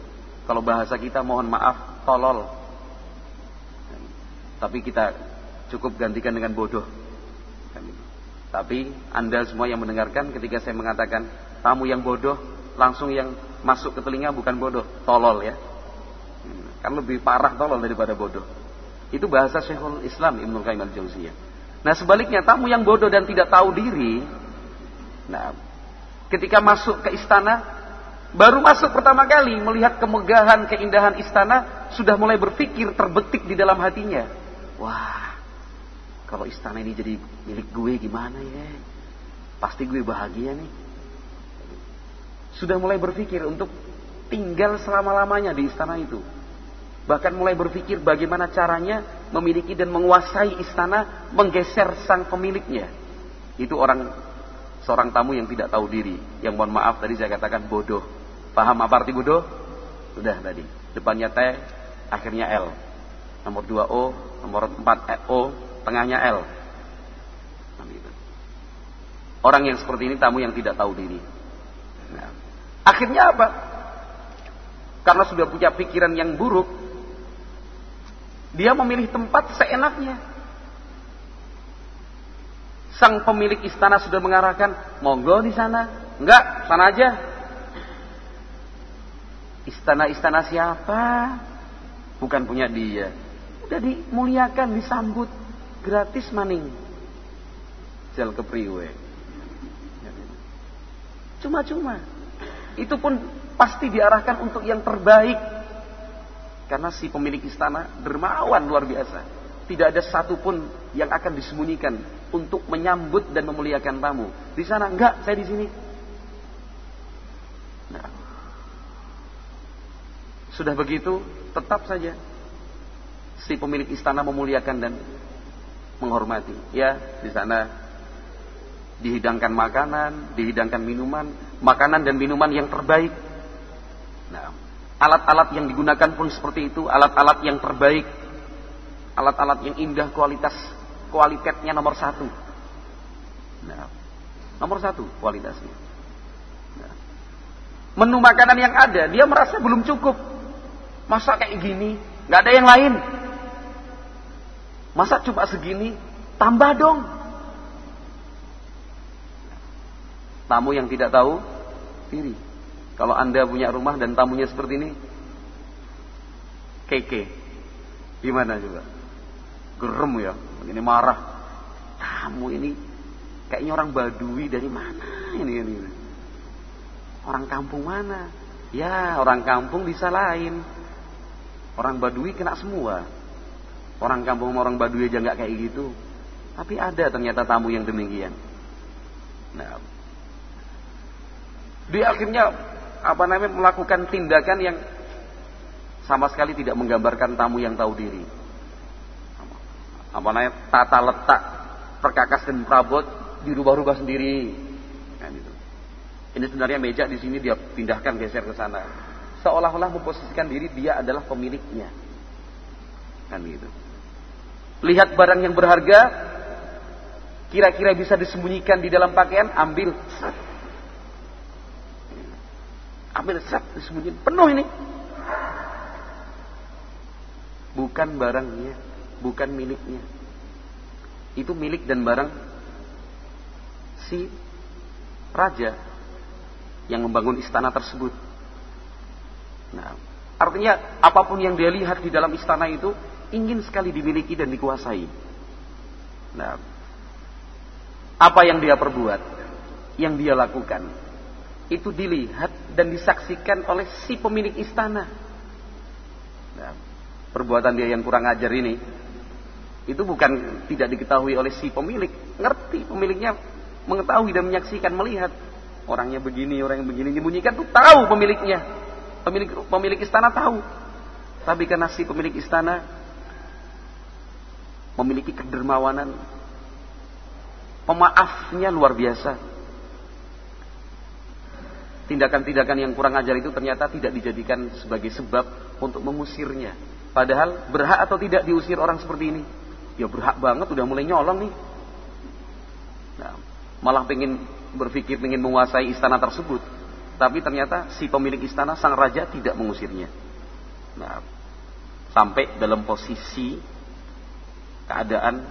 Speaker 1: Kalau bahasa kita mohon maaf, tolol. Tapi kita cukup gantikan dengan bodoh. Tapi Anda semua yang mendengarkan ketika saya mengatakan tamu yang bodoh, langsung yang masuk ke telinga bukan bodoh, tolol ya. Kan lebih parah tolol daripada bodoh. Itu bahasa Syekhul Islam Ibnu Qayyim al-Jauziyah. Nah, sebaliknya tamu yang bodoh dan tidak tahu diri, nah, ketika masuk ke istana, baru masuk pertama kali melihat kemegahan, keindahan istana, sudah mulai berpikir terbetik di dalam hatinya. Wah, kalau istana ini jadi milik gue gimana ya? Pasti gue bahagia nih. Sudah mulai berpikir untuk tinggal selama-lamanya di istana itu. Bahkan mulai berpikir bagaimana caranya memiliki dan menguasai istana, menggeser sang pemiliknya. Itu orang seorang tamu yang tidak tahu diri. Yang mohon maaf tadi saya katakan bodoh. Paham apa arti bodoh? Sudah tadi. Depannya T, akhirnya L. Nomor 2 O, nomor 4 O, tengahnya L. Orang yang seperti ini tamu yang tidak tahu diri. Nah, akhirnya apa? Karena sudah punya pikiran yang buruk, dia memilih tempat seenaknya. Sang pemilik istana sudah mengarahkan, monggo di sana. Enggak, sana aja. Istana-istana siapa? Bukan punya dia. Udah dimuliakan, disambut gratis maning. Jal kepriwe cuma-cuma. Itu pun pasti diarahkan untuk yang terbaik. Karena si pemilik istana dermawan luar biasa. Tidak ada satupun yang akan disembunyikan untuk menyambut dan memuliakan tamu. Di sana enggak saya di sini. Nah, sudah begitu tetap saja si pemilik istana memuliakan dan menghormati. Ya, di sana dihidangkan makanan, dihidangkan minuman, makanan dan minuman yang terbaik. Nah, alat-alat yang digunakan pun seperti itu, alat-alat yang terbaik, alat-alat yang indah kualitas, kualitasnya nomor satu. Nah, nomor satu kualitasnya. Nah, menu makanan yang ada, dia merasa belum cukup. Masa kayak gini, nggak ada yang lain. Masa cuma segini? Tambah dong. Tamu yang tidak tahu diri. Kalau Anda punya rumah dan tamunya seperti ini, keke. Gimana juga? Gerem ya, ini marah. Tamu ini kayaknya orang Badui dari mana ini ini. Orang kampung mana? Ya, orang kampung disalahin. Orang Badui kena semua. Orang kampung orang Baduy aja nggak kayak gitu. Tapi ada ternyata tamu yang demikian. Nah, dia akhirnya apa namanya melakukan tindakan yang sama sekali tidak menggambarkan tamu yang tahu diri. Apa namanya tata letak perkakas dan perabot dirubah-rubah sendiri. Nah, gitu. Ini sebenarnya meja di sini dia pindahkan geser ke sana. Seolah-olah memposisikan diri dia adalah pemiliknya. Kan gitu. Lihat barang yang berharga, kira-kira bisa disembunyikan di dalam pakaian, ambil. Ambil set, disembunyikan. Penuh ini. Bukan barangnya, bukan miliknya. Itu milik dan barang si raja yang membangun istana tersebut. Nah, artinya apa pun yang dia lihat di dalam istana itu ingin sekali dimiliki dan dikuasai. Nah, apa yang dia perbuat, yang dia lakukan, itu dilihat dan disaksikan oleh si pemilik istana. Nah, perbuatan dia yang kurang ajar ini, itu bukan tidak diketahui oleh si pemilik, ngerti pemiliknya mengetahui dan menyaksikan melihat orangnya begini, orang yang begini menyembunyikan tuh tahu pemiliknya, pemilik pemilik istana tahu, tapi karena si pemilik istana memiliki kedermawanan. Pemaafnya luar biasa. tindakan-tindakan yang kurang ajar itu ternyata tidak dijadikan sebagai sebab untuk mengusirnya. Padahal berhak atau tidak diusir orang seperti ini? Ya berhak banget, udah mulai nyolong nih. Nah, malah pengen berpikir ingin menguasai istana tersebut. Tapi ternyata si pemilik istana, sang raja tidak mengusirnya. Nah, sampai dalam posisi keadaan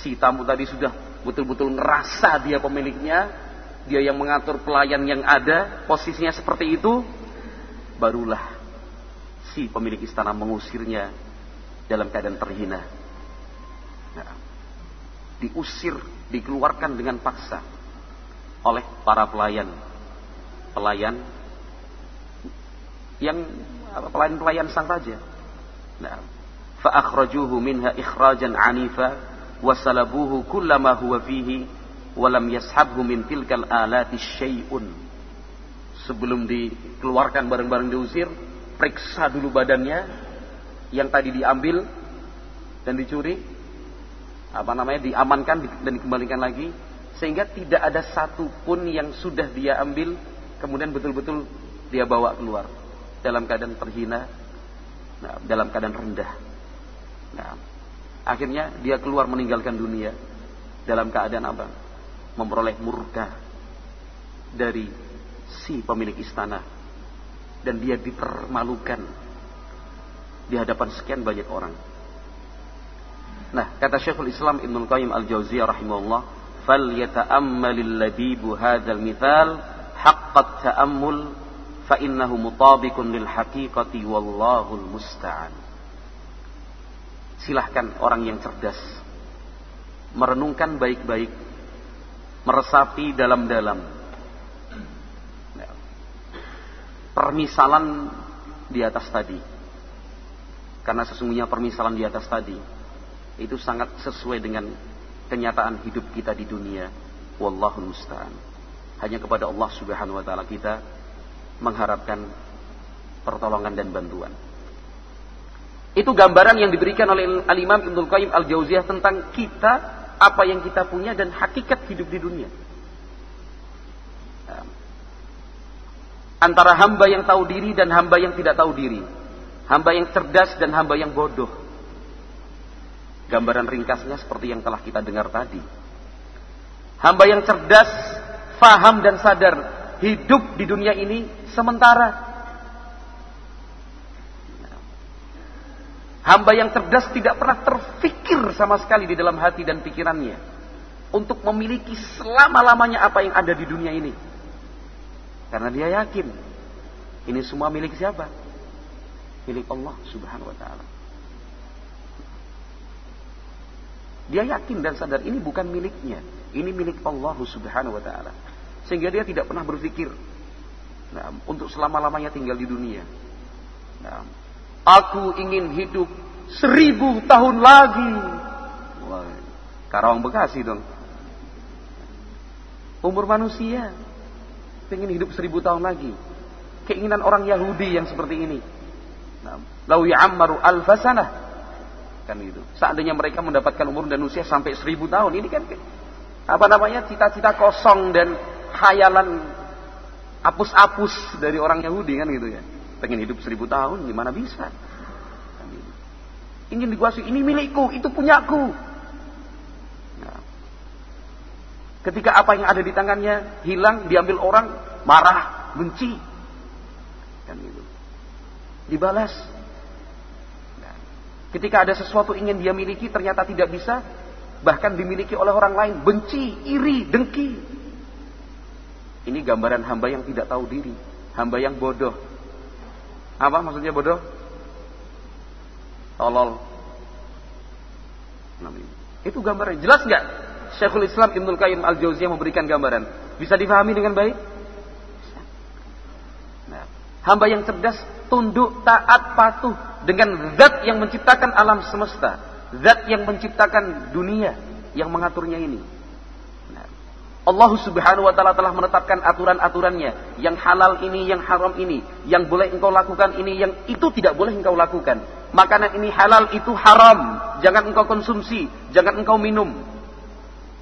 Speaker 1: si tamu tadi sudah betul-betul ngerasa dia pemiliknya, dia yang mengatur pelayan yang ada, posisinya seperti itu, barulah si pemilik istana mengusirnya dalam keadaan terhina. Nah, diusir, dikeluarkan dengan paksa oleh para pelayan. Pelayan yang pelayan-pelayan sang raja. Nah, minha ikhrajan anifa wa salabuhu kullama huwa fihi wa lam yashabhu min tilkal alati syai'un. Sebelum dikeluarkan bareng-bareng diusir, periksa dulu badannya yang tadi diambil dan dicuri apa namanya diamankan dan dikembalikan lagi sehingga tidak ada satupun yang sudah dia ambil kemudian betul-betul dia bawa keluar dalam keadaan terhina nah, dalam keadaan rendah nah, akhirnya dia keluar meninggalkan dunia dalam keadaan apa? Memperoleh murka dari si pemilik istana. Dan dia dipermalukan di hadapan sekian banyak orang. Nah, kata Syekhul Islam Ibnu Qayyim Al-Jauziyah rahimahullah, "Fal yata'ammalil labibu hadzal mithal haqqat ta'ammul fa innahu mutabiqun lil haqiqati wallahu musta'an." Silahkan orang yang cerdas merenungkan baik-baik, meresapi dalam-dalam. Nah, permisalan di atas tadi. Karena sesungguhnya permisalan di atas tadi itu sangat sesuai dengan kenyataan hidup kita di dunia. Wallahu musta'an. Hanya kepada Allah Subhanahu wa taala kita mengharapkan pertolongan dan bantuan. Itu gambaran yang diberikan oleh Al-Imam Ibnu Qayyim Al-Jauziyah tentang kita, apa yang kita punya dan hakikat hidup di dunia. Antara hamba yang tahu diri dan hamba yang tidak tahu diri. Hamba yang cerdas dan hamba yang bodoh Gambaran ringkasnya seperti yang telah kita dengar tadi. Hamba yang cerdas, faham dan sadar hidup di dunia ini sementara. Hamba yang cerdas tidak pernah terfikir sama sekali di dalam hati dan pikirannya untuk memiliki selama-lamanya apa yang ada di dunia ini. Karena dia yakin ini semua milik siapa? Milik Allah Subhanahu wa taala. Dia yakin dan sadar ini bukan miliknya. Ini milik Allah subhanahu wa ta'ala. Sehingga dia tidak pernah berpikir. Nah, untuk selama-lamanya tinggal di dunia. Nah, aku ingin hidup seribu tahun lagi. Karawang Bekasi dong. Umur manusia. Ingin hidup seribu tahun lagi. Keinginan orang Yahudi yang seperti ini. Nah, lau ya'ammaru alfasanah kan itu. Seandainya mereka mendapatkan umur dan usia sampai seribu tahun, ini kan apa namanya cita-cita kosong dan khayalan apus-apus dari orang Yahudi kan gitu ya. Pengen hidup seribu tahun, gimana bisa? Ingin dikuasai, ini milikku, itu punyaku. Nah. Ketika apa yang ada di tangannya hilang, diambil orang, marah, benci. Kan gitu. Dibalas, Ketika ada sesuatu ingin dia miliki ternyata tidak bisa, bahkan dimiliki oleh orang lain, benci, iri, dengki. Ini gambaran hamba yang tidak tahu diri, hamba yang bodoh. Apa maksudnya bodoh? Tolol. Itu gambaran. Jelas nggak? Syekhul Islam Ibnul Qayyim Al-Jauziyah memberikan gambaran. Bisa difahami dengan baik? Nah, hamba yang cerdas tunduk, taat, patuh dengan zat yang menciptakan alam semesta, zat yang menciptakan dunia, yang mengaturnya ini. Allah Subhanahu wa taala telah menetapkan aturan-aturannya, yang halal ini, yang haram ini, yang boleh engkau lakukan ini, yang itu tidak boleh engkau lakukan. Makanan ini halal, itu haram, jangan engkau konsumsi, jangan engkau minum.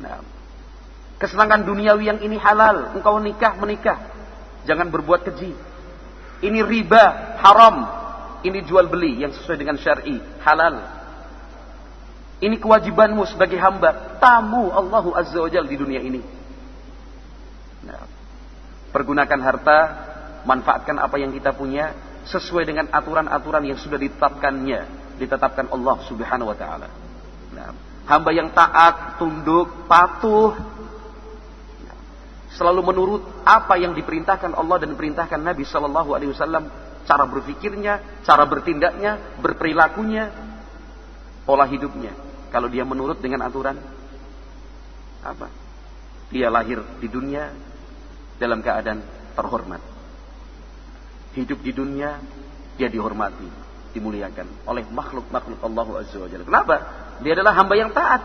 Speaker 1: Nah, kesenangan duniawi yang ini halal, engkau nikah menikah. Jangan berbuat keji. Ini riba, haram. Ini jual beli yang sesuai dengan syar'i, halal. Ini kewajibanmu sebagai hamba, tamu Allahu Azza wa Jalla di dunia ini. Nah, pergunakan harta, manfaatkan apa yang kita punya sesuai dengan aturan-aturan yang sudah ditetapkannya, ditetapkan Allah Subhanahu wa taala. Nah, hamba yang taat, tunduk, patuh, selalu menurut apa yang diperintahkan Allah dan diperintahkan Nabi Shallallahu Alaihi Wasallam, cara berpikirnya, cara bertindaknya, berperilakunya, pola hidupnya. Kalau dia menurut dengan aturan, apa? Dia lahir di dunia dalam keadaan terhormat. Hidup di dunia dia dihormati, dimuliakan oleh makhluk-makhluk Allah Azza wa Jalla. Kenapa? Dia adalah hamba yang taat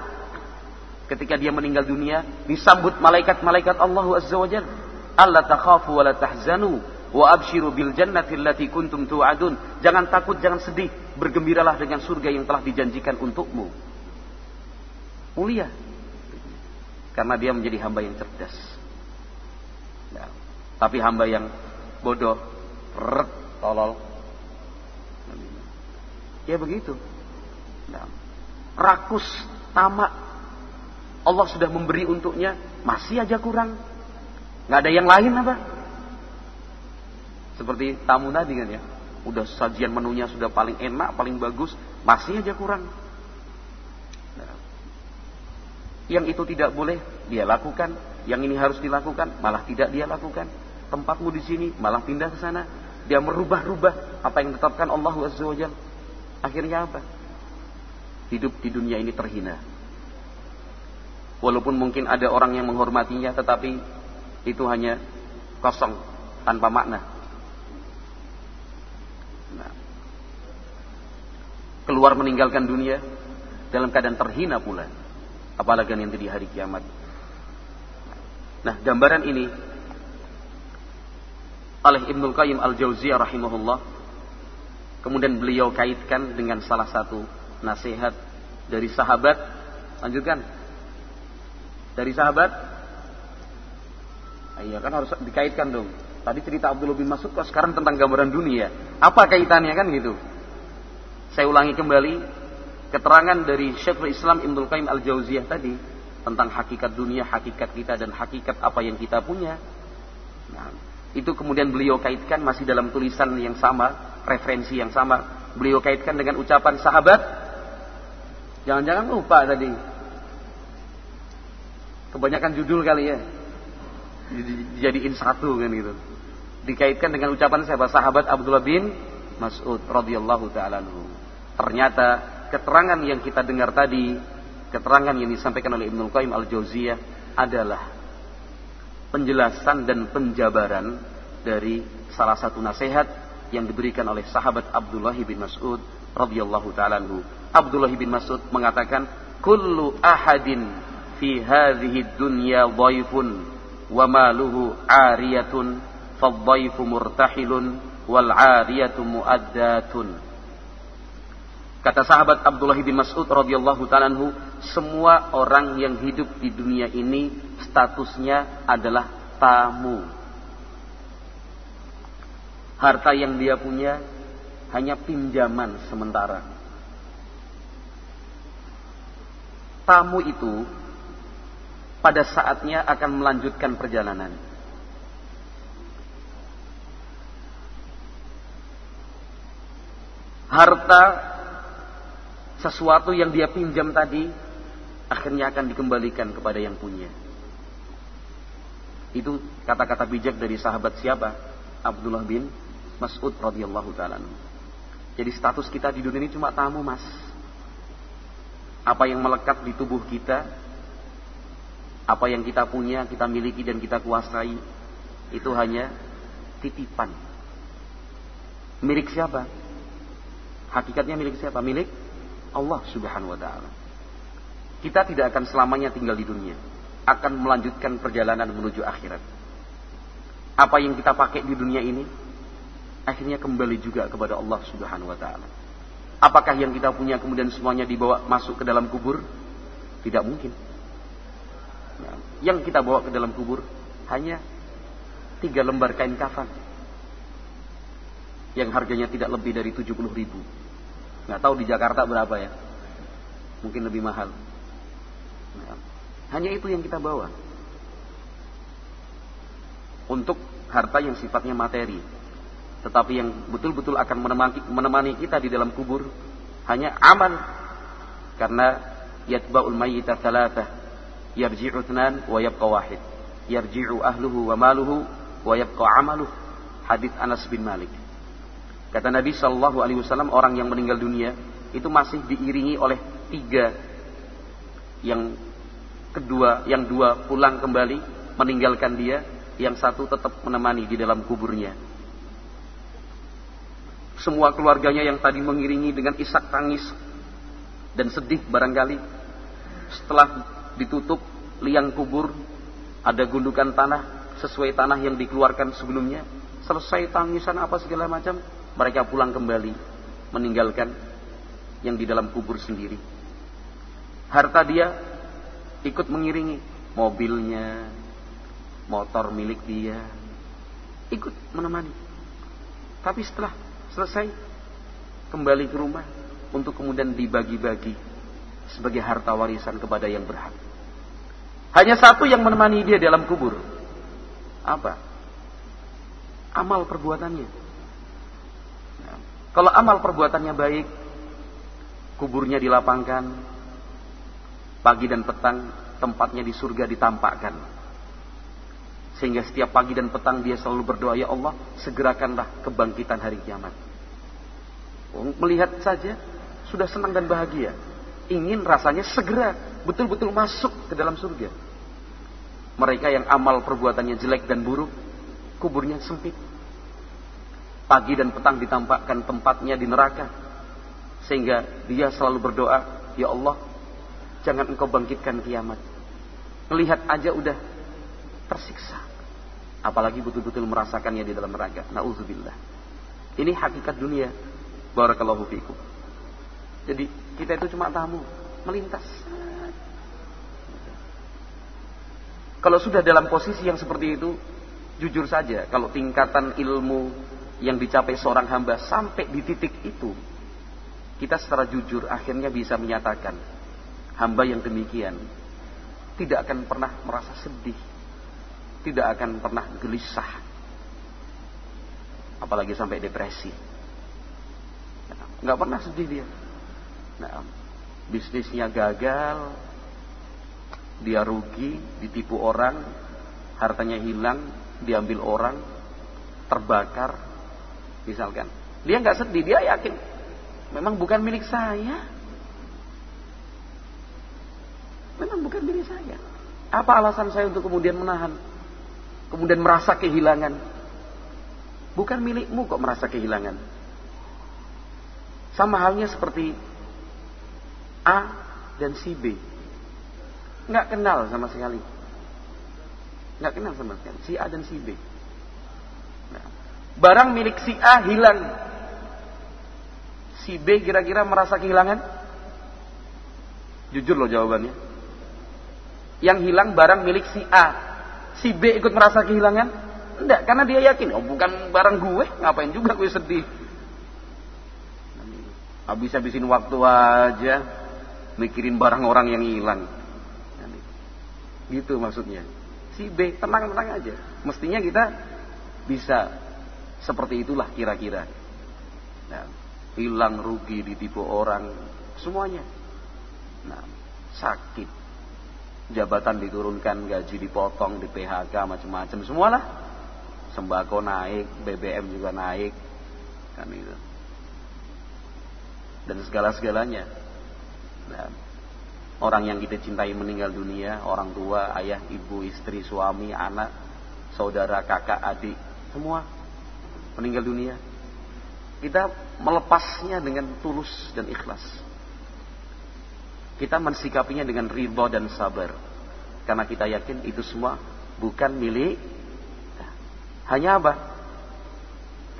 Speaker 1: ketika dia meninggal dunia disambut malaikat-malaikat Allah Azza wa Jalla. Allah takhafu wa la tahzanu wa abshiru bil jannati allati kuntum tu'adun. Jangan takut, jangan sedih, bergembiralah dengan surga yang telah dijanjikan untukmu. Mulia. Karena dia menjadi hamba yang cerdas. Ya. Tapi hamba yang bodoh, ret, tolol. Ya begitu. Ya. Rakus, tamak, Allah sudah memberi untuknya, masih aja kurang. Nggak ada yang lain apa? Seperti tamu tadi kan ya. Udah sajian menunya sudah paling enak, paling bagus, masih aja kurang. Nah, yang itu tidak boleh dia lakukan, yang ini harus dilakukan, malah tidak dia lakukan. Tempatmu di sini, malah pindah ke sana. Dia merubah-rubah apa yang ditetapkan Allah Azza Akhirnya apa? Hidup di dunia ini terhina Walaupun mungkin ada orang yang menghormatinya tetapi itu hanya kosong tanpa makna. Nah, keluar meninggalkan dunia dalam keadaan terhina pula. Apalagi nanti di hari kiamat. Nah, gambaran ini oleh Ibnul Qayyim Al-Jauziyah rahimahullah kemudian beliau kaitkan dengan salah satu nasihat dari sahabat lanjutkan dari sahabat? Ah, iya kan harus dikaitkan dong. Tadi cerita Abdullah bin Mas'ud kok sekarang tentang gambaran dunia. Apa kaitannya kan gitu? Saya ulangi kembali keterangan dari Syekhul Islam Ibnu Qayyim Al-Jauziyah tadi tentang hakikat dunia, hakikat kita dan hakikat apa yang kita punya. Nah, itu kemudian beliau kaitkan masih dalam tulisan yang sama, referensi yang sama. Beliau kaitkan dengan ucapan sahabat. Jangan-jangan lupa tadi Kebanyakan judul kali ya. Dijadiin satu kan gitu. Dikaitkan dengan ucapan sahabat sahabat Abdullah bin Mas'ud radhiyallahu taala Ternyata keterangan yang kita dengar tadi, keterangan yang disampaikan oleh Ibnu Qayyim Al-Jauziyah adalah penjelasan dan penjabaran dari salah satu nasihat yang diberikan oleh sahabat Abdullah bin Mas'ud radhiyallahu taala Abdullah bin Mas'ud mengatakan, "Kullu ahadin fi hadhihi dunya dhaifun wa maluhu ariyatun fadhaifu murtahilun wal ariyatu muaddatun Kata sahabat Abdullah bin Mas'ud radhiyallahu taala semua orang yang hidup di dunia ini statusnya adalah tamu. Harta yang dia punya hanya pinjaman sementara. Tamu itu pada saatnya akan melanjutkan perjalanan. Harta sesuatu yang dia pinjam tadi akhirnya akan dikembalikan kepada yang punya. Itu kata-kata bijak dari sahabat siapa? Abdullah bin Mas'ud radhiyallahu taala. Jadi status kita di dunia ini cuma tamu, Mas. Apa yang melekat di tubuh kita apa yang kita punya, kita miliki dan kita kuasai itu hanya titipan. Milik siapa? Hakikatnya milik siapa? Milik Allah Subhanahu wa taala. Kita tidak akan selamanya tinggal di dunia, akan melanjutkan perjalanan menuju akhirat. Apa yang kita pakai di dunia ini akhirnya kembali juga kepada Allah Subhanahu wa taala. Apakah yang kita punya kemudian semuanya dibawa masuk ke dalam kubur? Tidak mungkin. Yang kita bawa ke dalam kubur hanya tiga lembar kain kafan yang harganya tidak lebih dari 70 ribu. Nggak tahu di Jakarta berapa ya. Mungkin lebih mahal. Nah, hanya itu yang kita bawa. Untuk harta yang sifatnya materi. Tetapi yang betul-betul akan menemani, kita di dalam kubur hanya amal. Karena yatba'ul mayyita thalathah. Yarji'u thnan wa yabqa wahid. Yarji'u ahluhu wa maluhu wa yabqa amaluh. Hadith Anas bin Malik. Kata Nabi Shallallahu Alaihi Wasallam orang yang meninggal dunia itu masih diiringi oleh tiga yang kedua yang dua pulang kembali meninggalkan dia yang satu tetap menemani di dalam kuburnya. Semua keluarganya yang tadi mengiringi dengan isak tangis dan sedih barangkali setelah ditutup liang kubur ada gundukan tanah sesuai tanah yang dikeluarkan sebelumnya selesai tangisan apa segala macam mereka pulang kembali meninggalkan yang di dalam kubur sendiri. Harta dia ikut mengiringi mobilnya, motor milik dia, ikut menemani. Tapi setelah selesai kembali ke rumah untuk kemudian dibagi-bagi sebagai harta warisan kepada yang berhak. Hanya satu yang menemani dia dalam kubur. Apa? Amal perbuatannya. Kalau amal perbuatannya baik, kuburnya dilapangkan, pagi dan petang tempatnya di surga ditampakkan. Sehingga setiap pagi dan petang dia selalu berdoa, Ya Allah, segerakanlah kebangkitan hari kiamat. Melihat saja, sudah senang dan bahagia. Ingin rasanya segera betul-betul masuk ke dalam surga. Mereka yang amal perbuatannya jelek dan buruk, kuburnya sempit Pagi dan petang ditampakkan tempatnya di neraka. Sehingga dia selalu berdoa, Ya Allah, jangan engkau bangkitkan kiamat. Melihat aja udah tersiksa. Apalagi betul-betul merasakannya di dalam neraka. Nauzubillah. Ini hakikat dunia. Barakallahu fiikum. Jadi kita itu cuma tamu, melintas. Kalau sudah dalam posisi yang seperti itu, jujur saja, kalau tingkatan ilmu yang dicapai seorang hamba sampai di titik itu, kita secara jujur akhirnya bisa menyatakan hamba yang demikian tidak akan pernah merasa sedih, tidak akan pernah gelisah, apalagi sampai depresi. Nggak pernah sedih dia. Nah, bisnisnya gagal, dia rugi, ditipu orang, hartanya hilang, diambil orang, terbakar, Misalkan. Dia nggak sedih, dia yakin memang bukan milik saya. Memang bukan milik saya. Apa alasan saya untuk kemudian menahan? Kemudian merasa kehilangan. Bukan milikmu kok merasa kehilangan. Sama halnya seperti A dan si B. Nggak kenal sama sekali. Nggak kenal sama sekali. Si A dan si B. Barang milik si A hilang. Si B kira-kira merasa kehilangan? Jujur loh jawabannya. Yang hilang barang milik si A. Si B ikut merasa kehilangan? Enggak, karena dia yakin, oh bukan barang gue, ngapain juga gue sedih. Habis-habisin waktu aja mikirin barang orang yang hilang. Gitu maksudnya. Si B tenang-tenang aja. Mestinya kita bisa seperti itulah kira-kira. Nah, hilang rugi ditipu orang, semuanya. Nah, sakit, jabatan diturunkan, gaji dipotong, di PHK macam-macam, semualah. Sembako naik, BBM juga naik, kan itu. Dan segala-segalanya. Nah, orang yang kita cintai meninggal dunia, orang tua, ayah, ibu, istri, suami, anak, saudara, kakak, adik, semua meninggal dunia. Kita melepasnya dengan tulus dan ikhlas. Kita mensikapinya dengan ridho dan sabar. Karena kita yakin itu semua bukan milik. Hanya apa?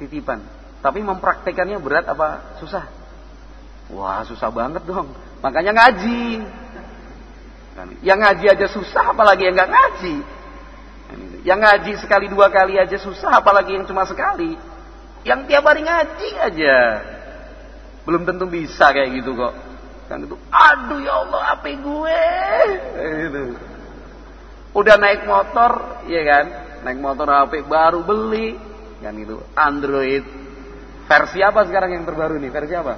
Speaker 1: Titipan. Tapi mempraktekannya berat apa susah? Wah susah banget dong. Makanya ngaji. Yang ngaji aja susah apalagi yang nggak ngaji. Yang ngaji sekali dua kali aja susah, apalagi yang cuma sekali. Yang tiap hari ngaji aja. Belum tentu bisa kayak gitu kok. Kan itu, aduh ya Allah, HP gue. Itu. Udah naik motor, ya kan? Naik motor HP baru beli, kan itu Android. Versi apa sekarang yang terbaru nih? Versi apa?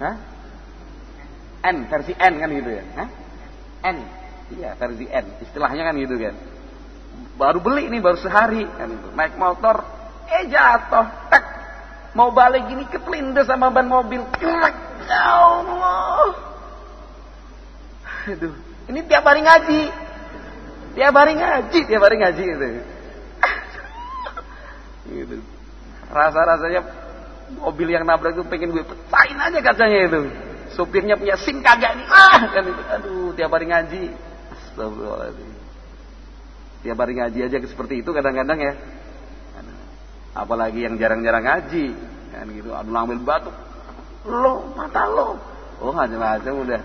Speaker 1: Hah? N, versi N kan gitu ya? Hah? N, iya versi N. Istilahnya kan gitu kan. Baru beli nih, baru sehari kan itu. Naik motor, eh jatuh, tek. Mau balik gini kepelindes sama ban mobil. Ya Allah. Aduh, ini tiap hari ngaji. Tiap hari ngaji, tiap hari ngaji gitu. gitu. Rasa-rasanya mobil yang nabrak itu pengen gue pecahin aja kacanya itu. Supirnya punya SIM kagak nih. Ah, kan itu. Aduh, tiap hari ngaji. Astagfirullahaladzim. Tiap hari ngaji aja seperti itu kadang-kadang ya. Apalagi yang jarang-jarang ngaji. Kan gitu, aduh ambil batu. Lo, mata lo. Oh, macam-macam udah.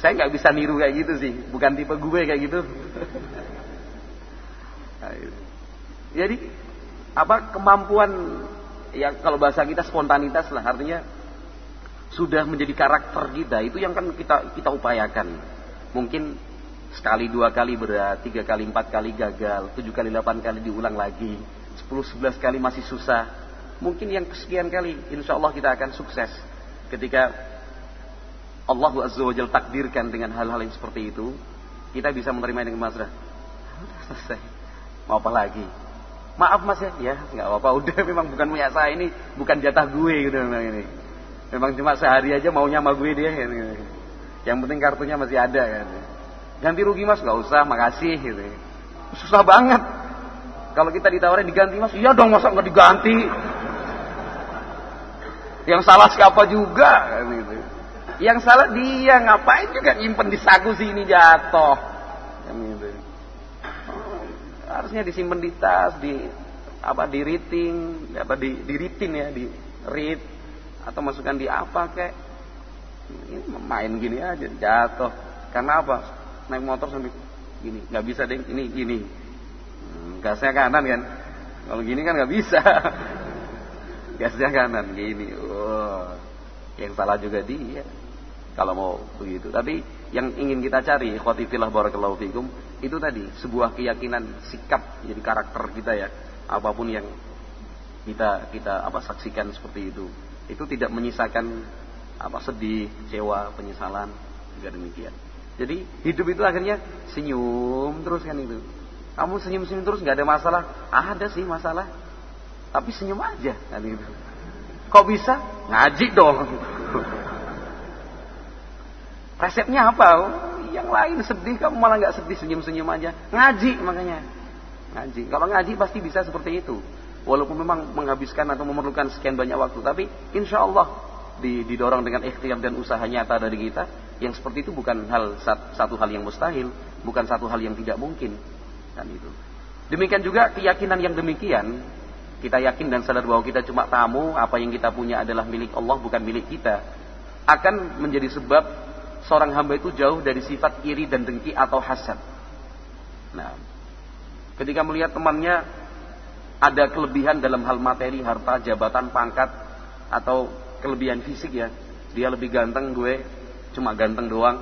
Speaker 1: Saya nggak bisa niru kayak gitu sih. Bukan tipe gue kayak gitu. Nah, Jadi apa kemampuan ya kalau bahasa kita spontanitas lah artinya sudah menjadi karakter kita itu yang kan kita kita upayakan mungkin sekali dua kali berat tiga kali empat kali gagal tujuh kali delapan kali diulang lagi sepuluh sebelas kali masih susah. Mungkin yang kesekian kali insya Allah kita akan sukses. Ketika Allah azza wa takdirkan dengan hal-hal yang seperti itu kita bisa menerima dengan masrah selesai. Mau apa lagi? Maaf mas ya. Ya nggak apa-apa. Udah memang bukan punya saya ini bukan jatah gue gitu memang ini. Memang cuma sehari aja maunya sama gue dia gitu. yang penting kartunya masih ada kan ganti rugi mas? Nggak usah makasih gitu. Susah banget kalau kita ditawarin diganti mas? Iya dong masa nggak diganti? Yang salah siapa juga? Gitu. Yang salah dia ngapain juga nyimpen di saku sini jatuh? Gitu. Harusnya disimpan di tas, di apa di rating, apa di di ritin ya, di read atau masukkan di apa kayak ini main gini aja jatuh. Karena apa? Naik motor sambil gini, nggak bisa deh, ini gini. Gasnya kanan kan. Kalau gini kan nggak bisa. gasnya kanan gini. Oh, yang salah juga dia. Kalau mau begitu. Tapi yang ingin kita cari khotifillah barakallahu fikum itu tadi sebuah keyakinan sikap jadi karakter kita ya apa pun yang kita kita apa saksikan seperti itu itu tidak menyisakan apa sedih kecewa penyesalan juga demikian jadi hidup itu akhirnya senyum terus kan itu kamu senyum senyum terus nggak ada masalah ada sih masalah tapi senyum aja kan itu kok bisa ngaji dong Resepnya apa? Oh, yang lain sedih, kamu malah nggak sedih senyum-senyum aja. Ngaji makanya. Ngaji. Kalau ngaji pasti bisa seperti itu. Walaupun memang menghabiskan atau memerlukan sekian banyak waktu, tapi insya Allah didorong dengan ikhtiar dan usaha nyata dari kita, yang seperti itu bukan hal satu hal yang mustahil, bukan satu hal yang tidak mungkin, itu. Demikian juga keyakinan yang demikian, kita yakin dan sadar bahwa kita cuma tamu, apa yang kita punya adalah milik Allah bukan milik kita, akan menjadi sebab seorang hamba itu jauh dari sifat iri dan dengki atau hasad. Nah, ketika melihat temannya ada kelebihan dalam hal materi, harta, jabatan, pangkat, atau kelebihan fisik ya, dia lebih ganteng, gue cuma ganteng doang,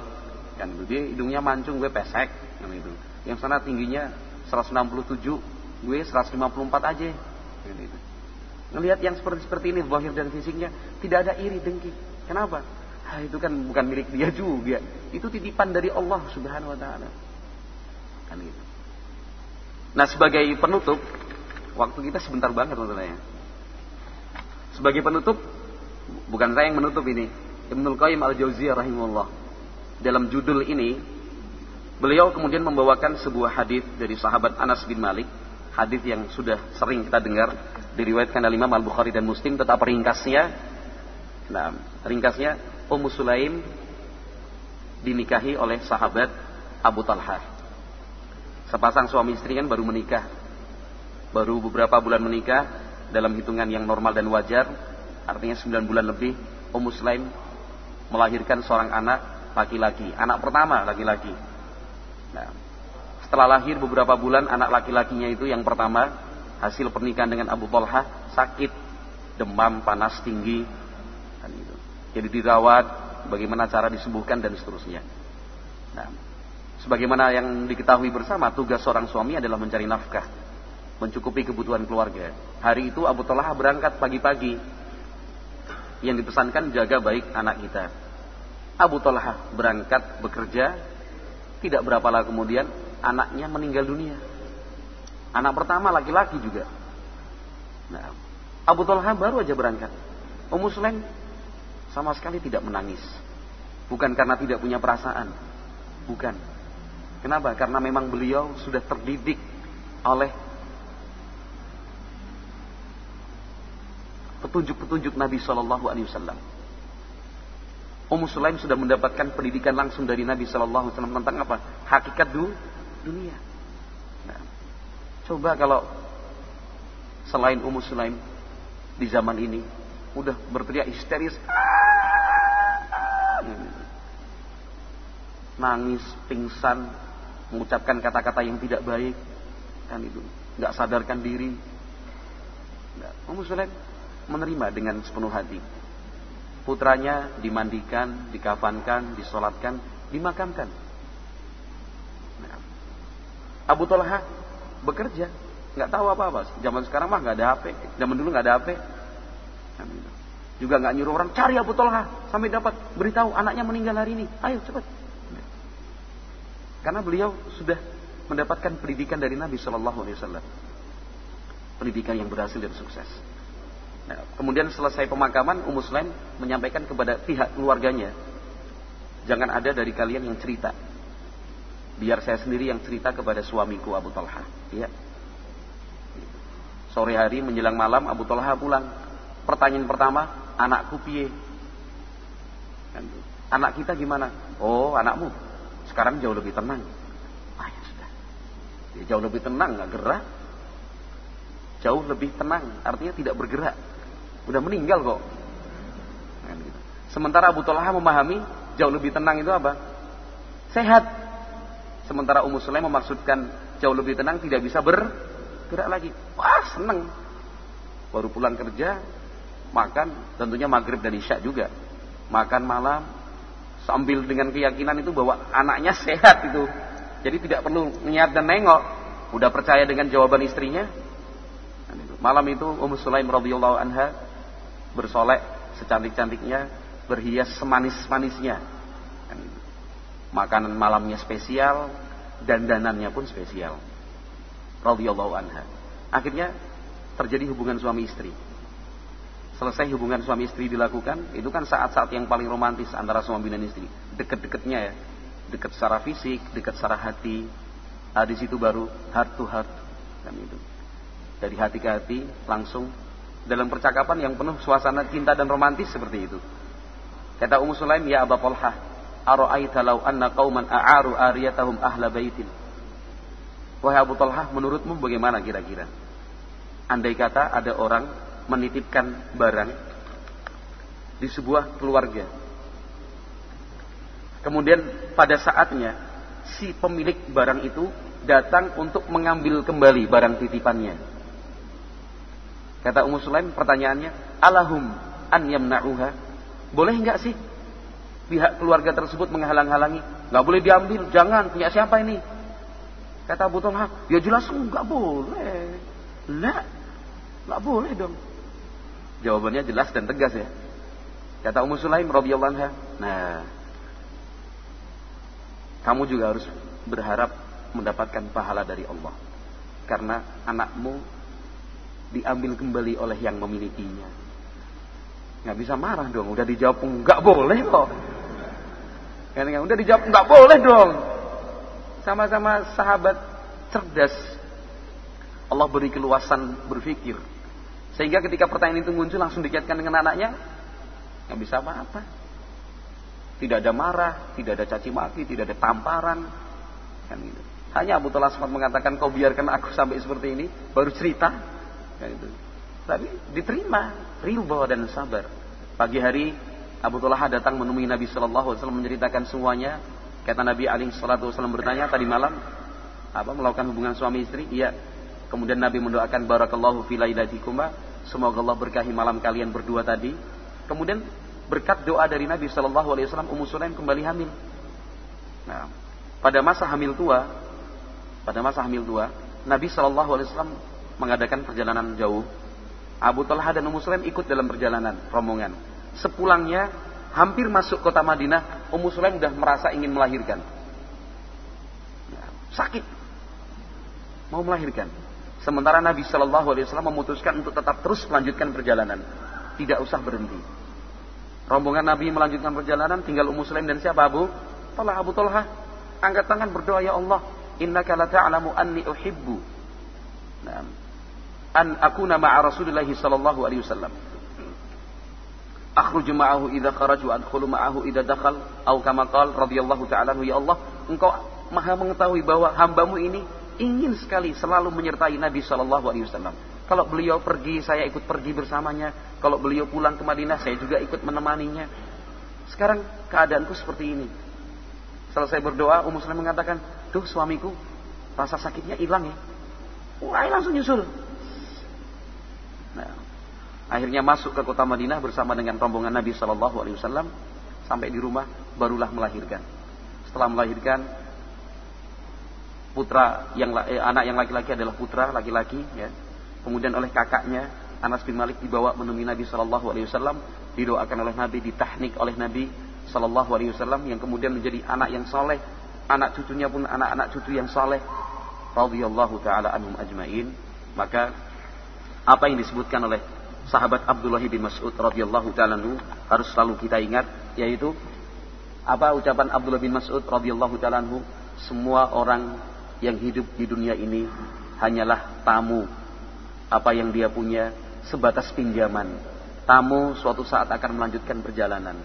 Speaker 1: kan dia hidungnya mancung, gue pesek, kan itu. Yang sana tingginya 167, gue 154 aja. Ngelihat yang seperti seperti ini, zahir dan fisiknya, tidak ada iri dengki. Kenapa? Ah, itu kan bukan milik dia juga. Itu titipan dari Allah Subhanahu wa taala. Kan gitu. Nah, sebagai penutup, waktu kita sebentar banget menurut Sebagai penutup, bukan saya yang menutup ini. Ibnul Qayyim Al-Jauziyah rahimahullah. Dalam judul ini, beliau kemudian membawakan sebuah hadis dari sahabat Anas bin Malik, hadis yang sudah sering kita dengar diriwayatkan oleh Imam Al-Bukhari dan Muslim, tetap ringkasnya Nah, ringkasnya Ummu Sulaim dinikahi oleh sahabat Abu Talha. Sepasang suami istri kan baru menikah. Baru beberapa bulan menikah dalam hitungan yang normal dan wajar. Artinya 9 bulan lebih Ummu Sulaim melahirkan seorang anak laki-laki. Anak pertama laki-laki. Nah, Setelah lahir beberapa bulan anak laki-lakinya itu yang pertama hasil pernikahan dengan Abu Talha sakit, demam, panas tinggi, dan itu. Jadi dirawat, bagaimana cara disembuhkan dan seterusnya. Nah, sebagaimana yang diketahui bersama, tugas seorang suami adalah mencari nafkah, mencukupi kebutuhan keluarga. Hari itu Abu Talha berangkat pagi-pagi. Yang dipesankan jaga baik anak kita. Abu Talha berangkat bekerja, tidak berapa lama kemudian anaknya meninggal dunia. Anak pertama laki-laki juga. Nah, Abu Talha baru aja berangkat. Ummu Sulaim sama sekali tidak menangis. Bukan karena tidak punya perasaan. Bukan. Kenapa? Karena memang beliau sudah terdidik oleh petunjuk-petunjuk Nabi Shallallahu Alaihi Wasallam. Ummu Sulaim sudah mendapatkan pendidikan langsung dari Nabi Shallallahu Alaihi Wasallam tentang apa? Hakikat du dunia. Nah, coba kalau selain Ummu Sulaim di zaman ini udah berteriak histeris, nangis, pingsan, mengucapkan kata-kata yang tidak baik, kan itu, nggak sadarkan diri. Nah, Ummu Sulaim menerima dengan sepenuh hati. Putranya dimandikan, dikafankan, disolatkan, dimakamkan. Abu Talha bekerja, nggak tahu apa-apa. Zaman sekarang mah nggak ada HP, zaman dulu nggak ada HP. Juga nggak nyuruh orang cari Abu Talha sampai dapat beritahu anaknya meninggal hari ini. Ayo cepat. Karena beliau sudah mendapatkan pendidikan dari Nabi Shallallahu Alaihi Wasallam, pendidikan yang berhasil dan sukses. Nah, kemudian selesai pemakaman, Ummu Sulaim menyampaikan kepada pihak keluarganya, jangan ada dari kalian yang cerita Biar saya sendiri yang cerita kepada suamiku Abu Talha. Ya. Sore hari menjelang malam Abu Talha pulang. Pertanyaan pertama, anakku piye? Kan Anak kita gimana? Oh, anakmu sekarang jauh lebih tenang. Ah, ya sudah. Dia jauh lebih tenang, nggak gerak. Jauh lebih tenang, artinya tidak bergerak. Udah meninggal kok. Kan gitu. Sementara Abu Talha memahami jauh lebih tenang itu apa? Sehat. Sementara Ummu Sulaim memaksudkan jauh lebih tenang tidak bisa bergerak lagi. Wah seneng. Baru pulang kerja, makan, tentunya maghrib dan isya juga. Makan malam, sambil dengan keyakinan itu bahwa anaknya sehat itu. Jadi tidak perlu niat dan nengok. Udah percaya dengan jawaban istrinya. Malam itu Ummu Sulaim radhiyallahu anha bersolek secantik-cantiknya, berhias semanis-manisnya Makanan malamnya spesial, dan danannya pun spesial. Radhiyallahu anha. Akhirnya terjadi hubungan suami istri. Selesai hubungan suami istri dilakukan, itu kan saat-saat yang paling romantis antara suami dan istri. Deket-deketnya ya. Dekat secara fisik, dekat secara hati. Nah, di situ baru heart to heart. Kan itu. Dari hati ke hati langsung dalam percakapan yang penuh suasana cinta dan romantis seperti itu. Kata Ummu Sulaim, "Ya Aba Talha, Ara'aita law anna qauman a'aru ariyatahum ahla baitin. Wahai Abu Talha, menurutmu bagaimana kira-kira? Andai kata ada orang menitipkan barang di sebuah keluarga. Kemudian pada saatnya si pemilik barang itu datang untuk mengambil kembali barang titipannya. Kata Ummu Sulaim pertanyaannya, "Alahum an yamna'uha?" Boleh enggak sih pihak keluarga tersebut menghalang-halangi. Nggak boleh diambil, jangan, punya siapa ini? Kata Abu Talha, ya jelas nggak boleh. Lah, nggak boleh dong. Jawabannya jelas dan tegas ya. Kata Ummu Sulaim radhiyallahu anha, nah, kamu juga harus berharap mendapatkan pahala dari Allah. Karena anakmu diambil kembali oleh yang memilikinya. Nggak bisa marah dong, udah dijawab nggak boleh kok. Kan udah dijawab nggak boleh dong. Sama-sama sahabat cerdas. Allah beri keluasan berpikir. Sehingga ketika pertanyaan itu muncul langsung dikaitkan dengan anaknya, nggak bisa apa-apa. Tidak ada marah, tidak ada caci maki, tidak ada tamparan. Kan gitu. Hanya Abu Talha sempat mengatakan kau biarkan aku sampai seperti ini, baru cerita. Gitu. Tapi diterima, ridho dan sabar. Pagi hari Abu Talha datang menemui Nabi Shallallahu Alaihi Wasallam menceritakan semuanya. Kata Nabi Shallallahu Wasallam bertanya tadi malam, apa melakukan hubungan suami istri? Iya. Kemudian Nabi mendoakan barakallahu fi lailatikuma, semoga Allah berkahi malam kalian berdua tadi. Kemudian berkat doa dari Nabi Shallallahu alaihi wasallam Ummu Sulaim kembali hamil. Nah, pada masa hamil tua, pada masa hamil tua, Nabi Shallallahu alaihi wasallam mengadakan perjalanan jauh. Abu Talha dan Ummu Sulaim ikut dalam perjalanan rombongan. Sepulangnya hampir masuk kota Madinah, Ummu Sulaim sudah merasa ingin melahirkan. Ya, sakit. Mau melahirkan. Sementara Nabi Shallallahu Alaihi Wasallam memutuskan untuk tetap terus melanjutkan perjalanan, tidak usah berhenti. Rombongan Nabi melanjutkan perjalanan, tinggal Ummu Sulaim dan siapa Abu? Talha Abu Talha. Angkat tangan berdoa ya Allah, innaka la ta'lamu anni uhibbu. Nah, an akuna ma'a Rasulillah sallallahu alaihi wasallam. Akhruju ma'ahu idza kharaju adkhulu ma'ahu idza dakhal atau kama qala radhiyallahu ta'ala ya Allah, engkau Maha mengetahui bahwa hambamu ini ingin sekali selalu menyertai Nabi Shallallahu Alaihi Wasallam. Kalau beliau pergi, saya ikut pergi bersamanya. Kalau beliau pulang ke Madinah, saya juga ikut menemaninya. Sekarang keadaanku seperti ini. Selesai berdoa, Ummu mengatakan, tuh suamiku, rasa sakitnya hilang ya. Wah, langsung nyusul. Nah, akhirnya masuk ke kota Madinah bersama dengan rombongan Nabi Shallallahu Alaihi Wasallam. Sampai di rumah, barulah melahirkan. Setelah melahirkan, putra yang eh, anak yang laki-laki adalah putra laki-laki ya. Kemudian oleh kakaknya Anas bin Malik dibawa menemui Nabi Shallallahu Alaihi Wasallam, didoakan oleh Nabi, ditahnik oleh Nabi Shallallahu Alaihi Wasallam yang kemudian menjadi anak yang soleh, anak cucunya pun anak-anak cucu yang soleh. Radhiyallahu taala anhum ajmain. Maka apa yang disebutkan oleh sahabat Abdullah bin Mas'ud radhiyallahu taala harus selalu kita ingat yaitu apa ucapan Abdullah bin Mas'ud radhiyallahu taala semua orang yang hidup di dunia ini hanyalah tamu. Apa yang dia punya sebatas pinjaman. Tamu suatu saat akan melanjutkan perjalanan.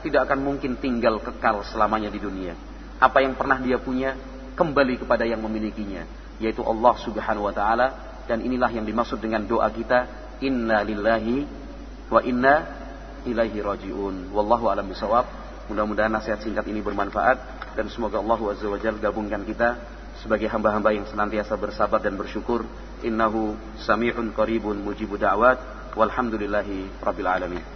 Speaker 1: Tidak akan mungkin tinggal kekal selamanya di dunia. Apa yang pernah dia punya kembali kepada yang memilikinya, yaitu Allah Subhanahu wa taala dan inilah yang dimaksud dengan doa kita inna lillahi wa inna ilaihi rajiun. Wallahu alam bisawab. Mudah-mudahan nasihat singkat ini bermanfaat dan semoga Allah Azza wa Jalla gabungkan kita sebagai hamba-hamba yang senantiasa bersabar dan bersyukur innahu sami'un qaribun mujibu da'wat walhamdulillahi rabbil alamin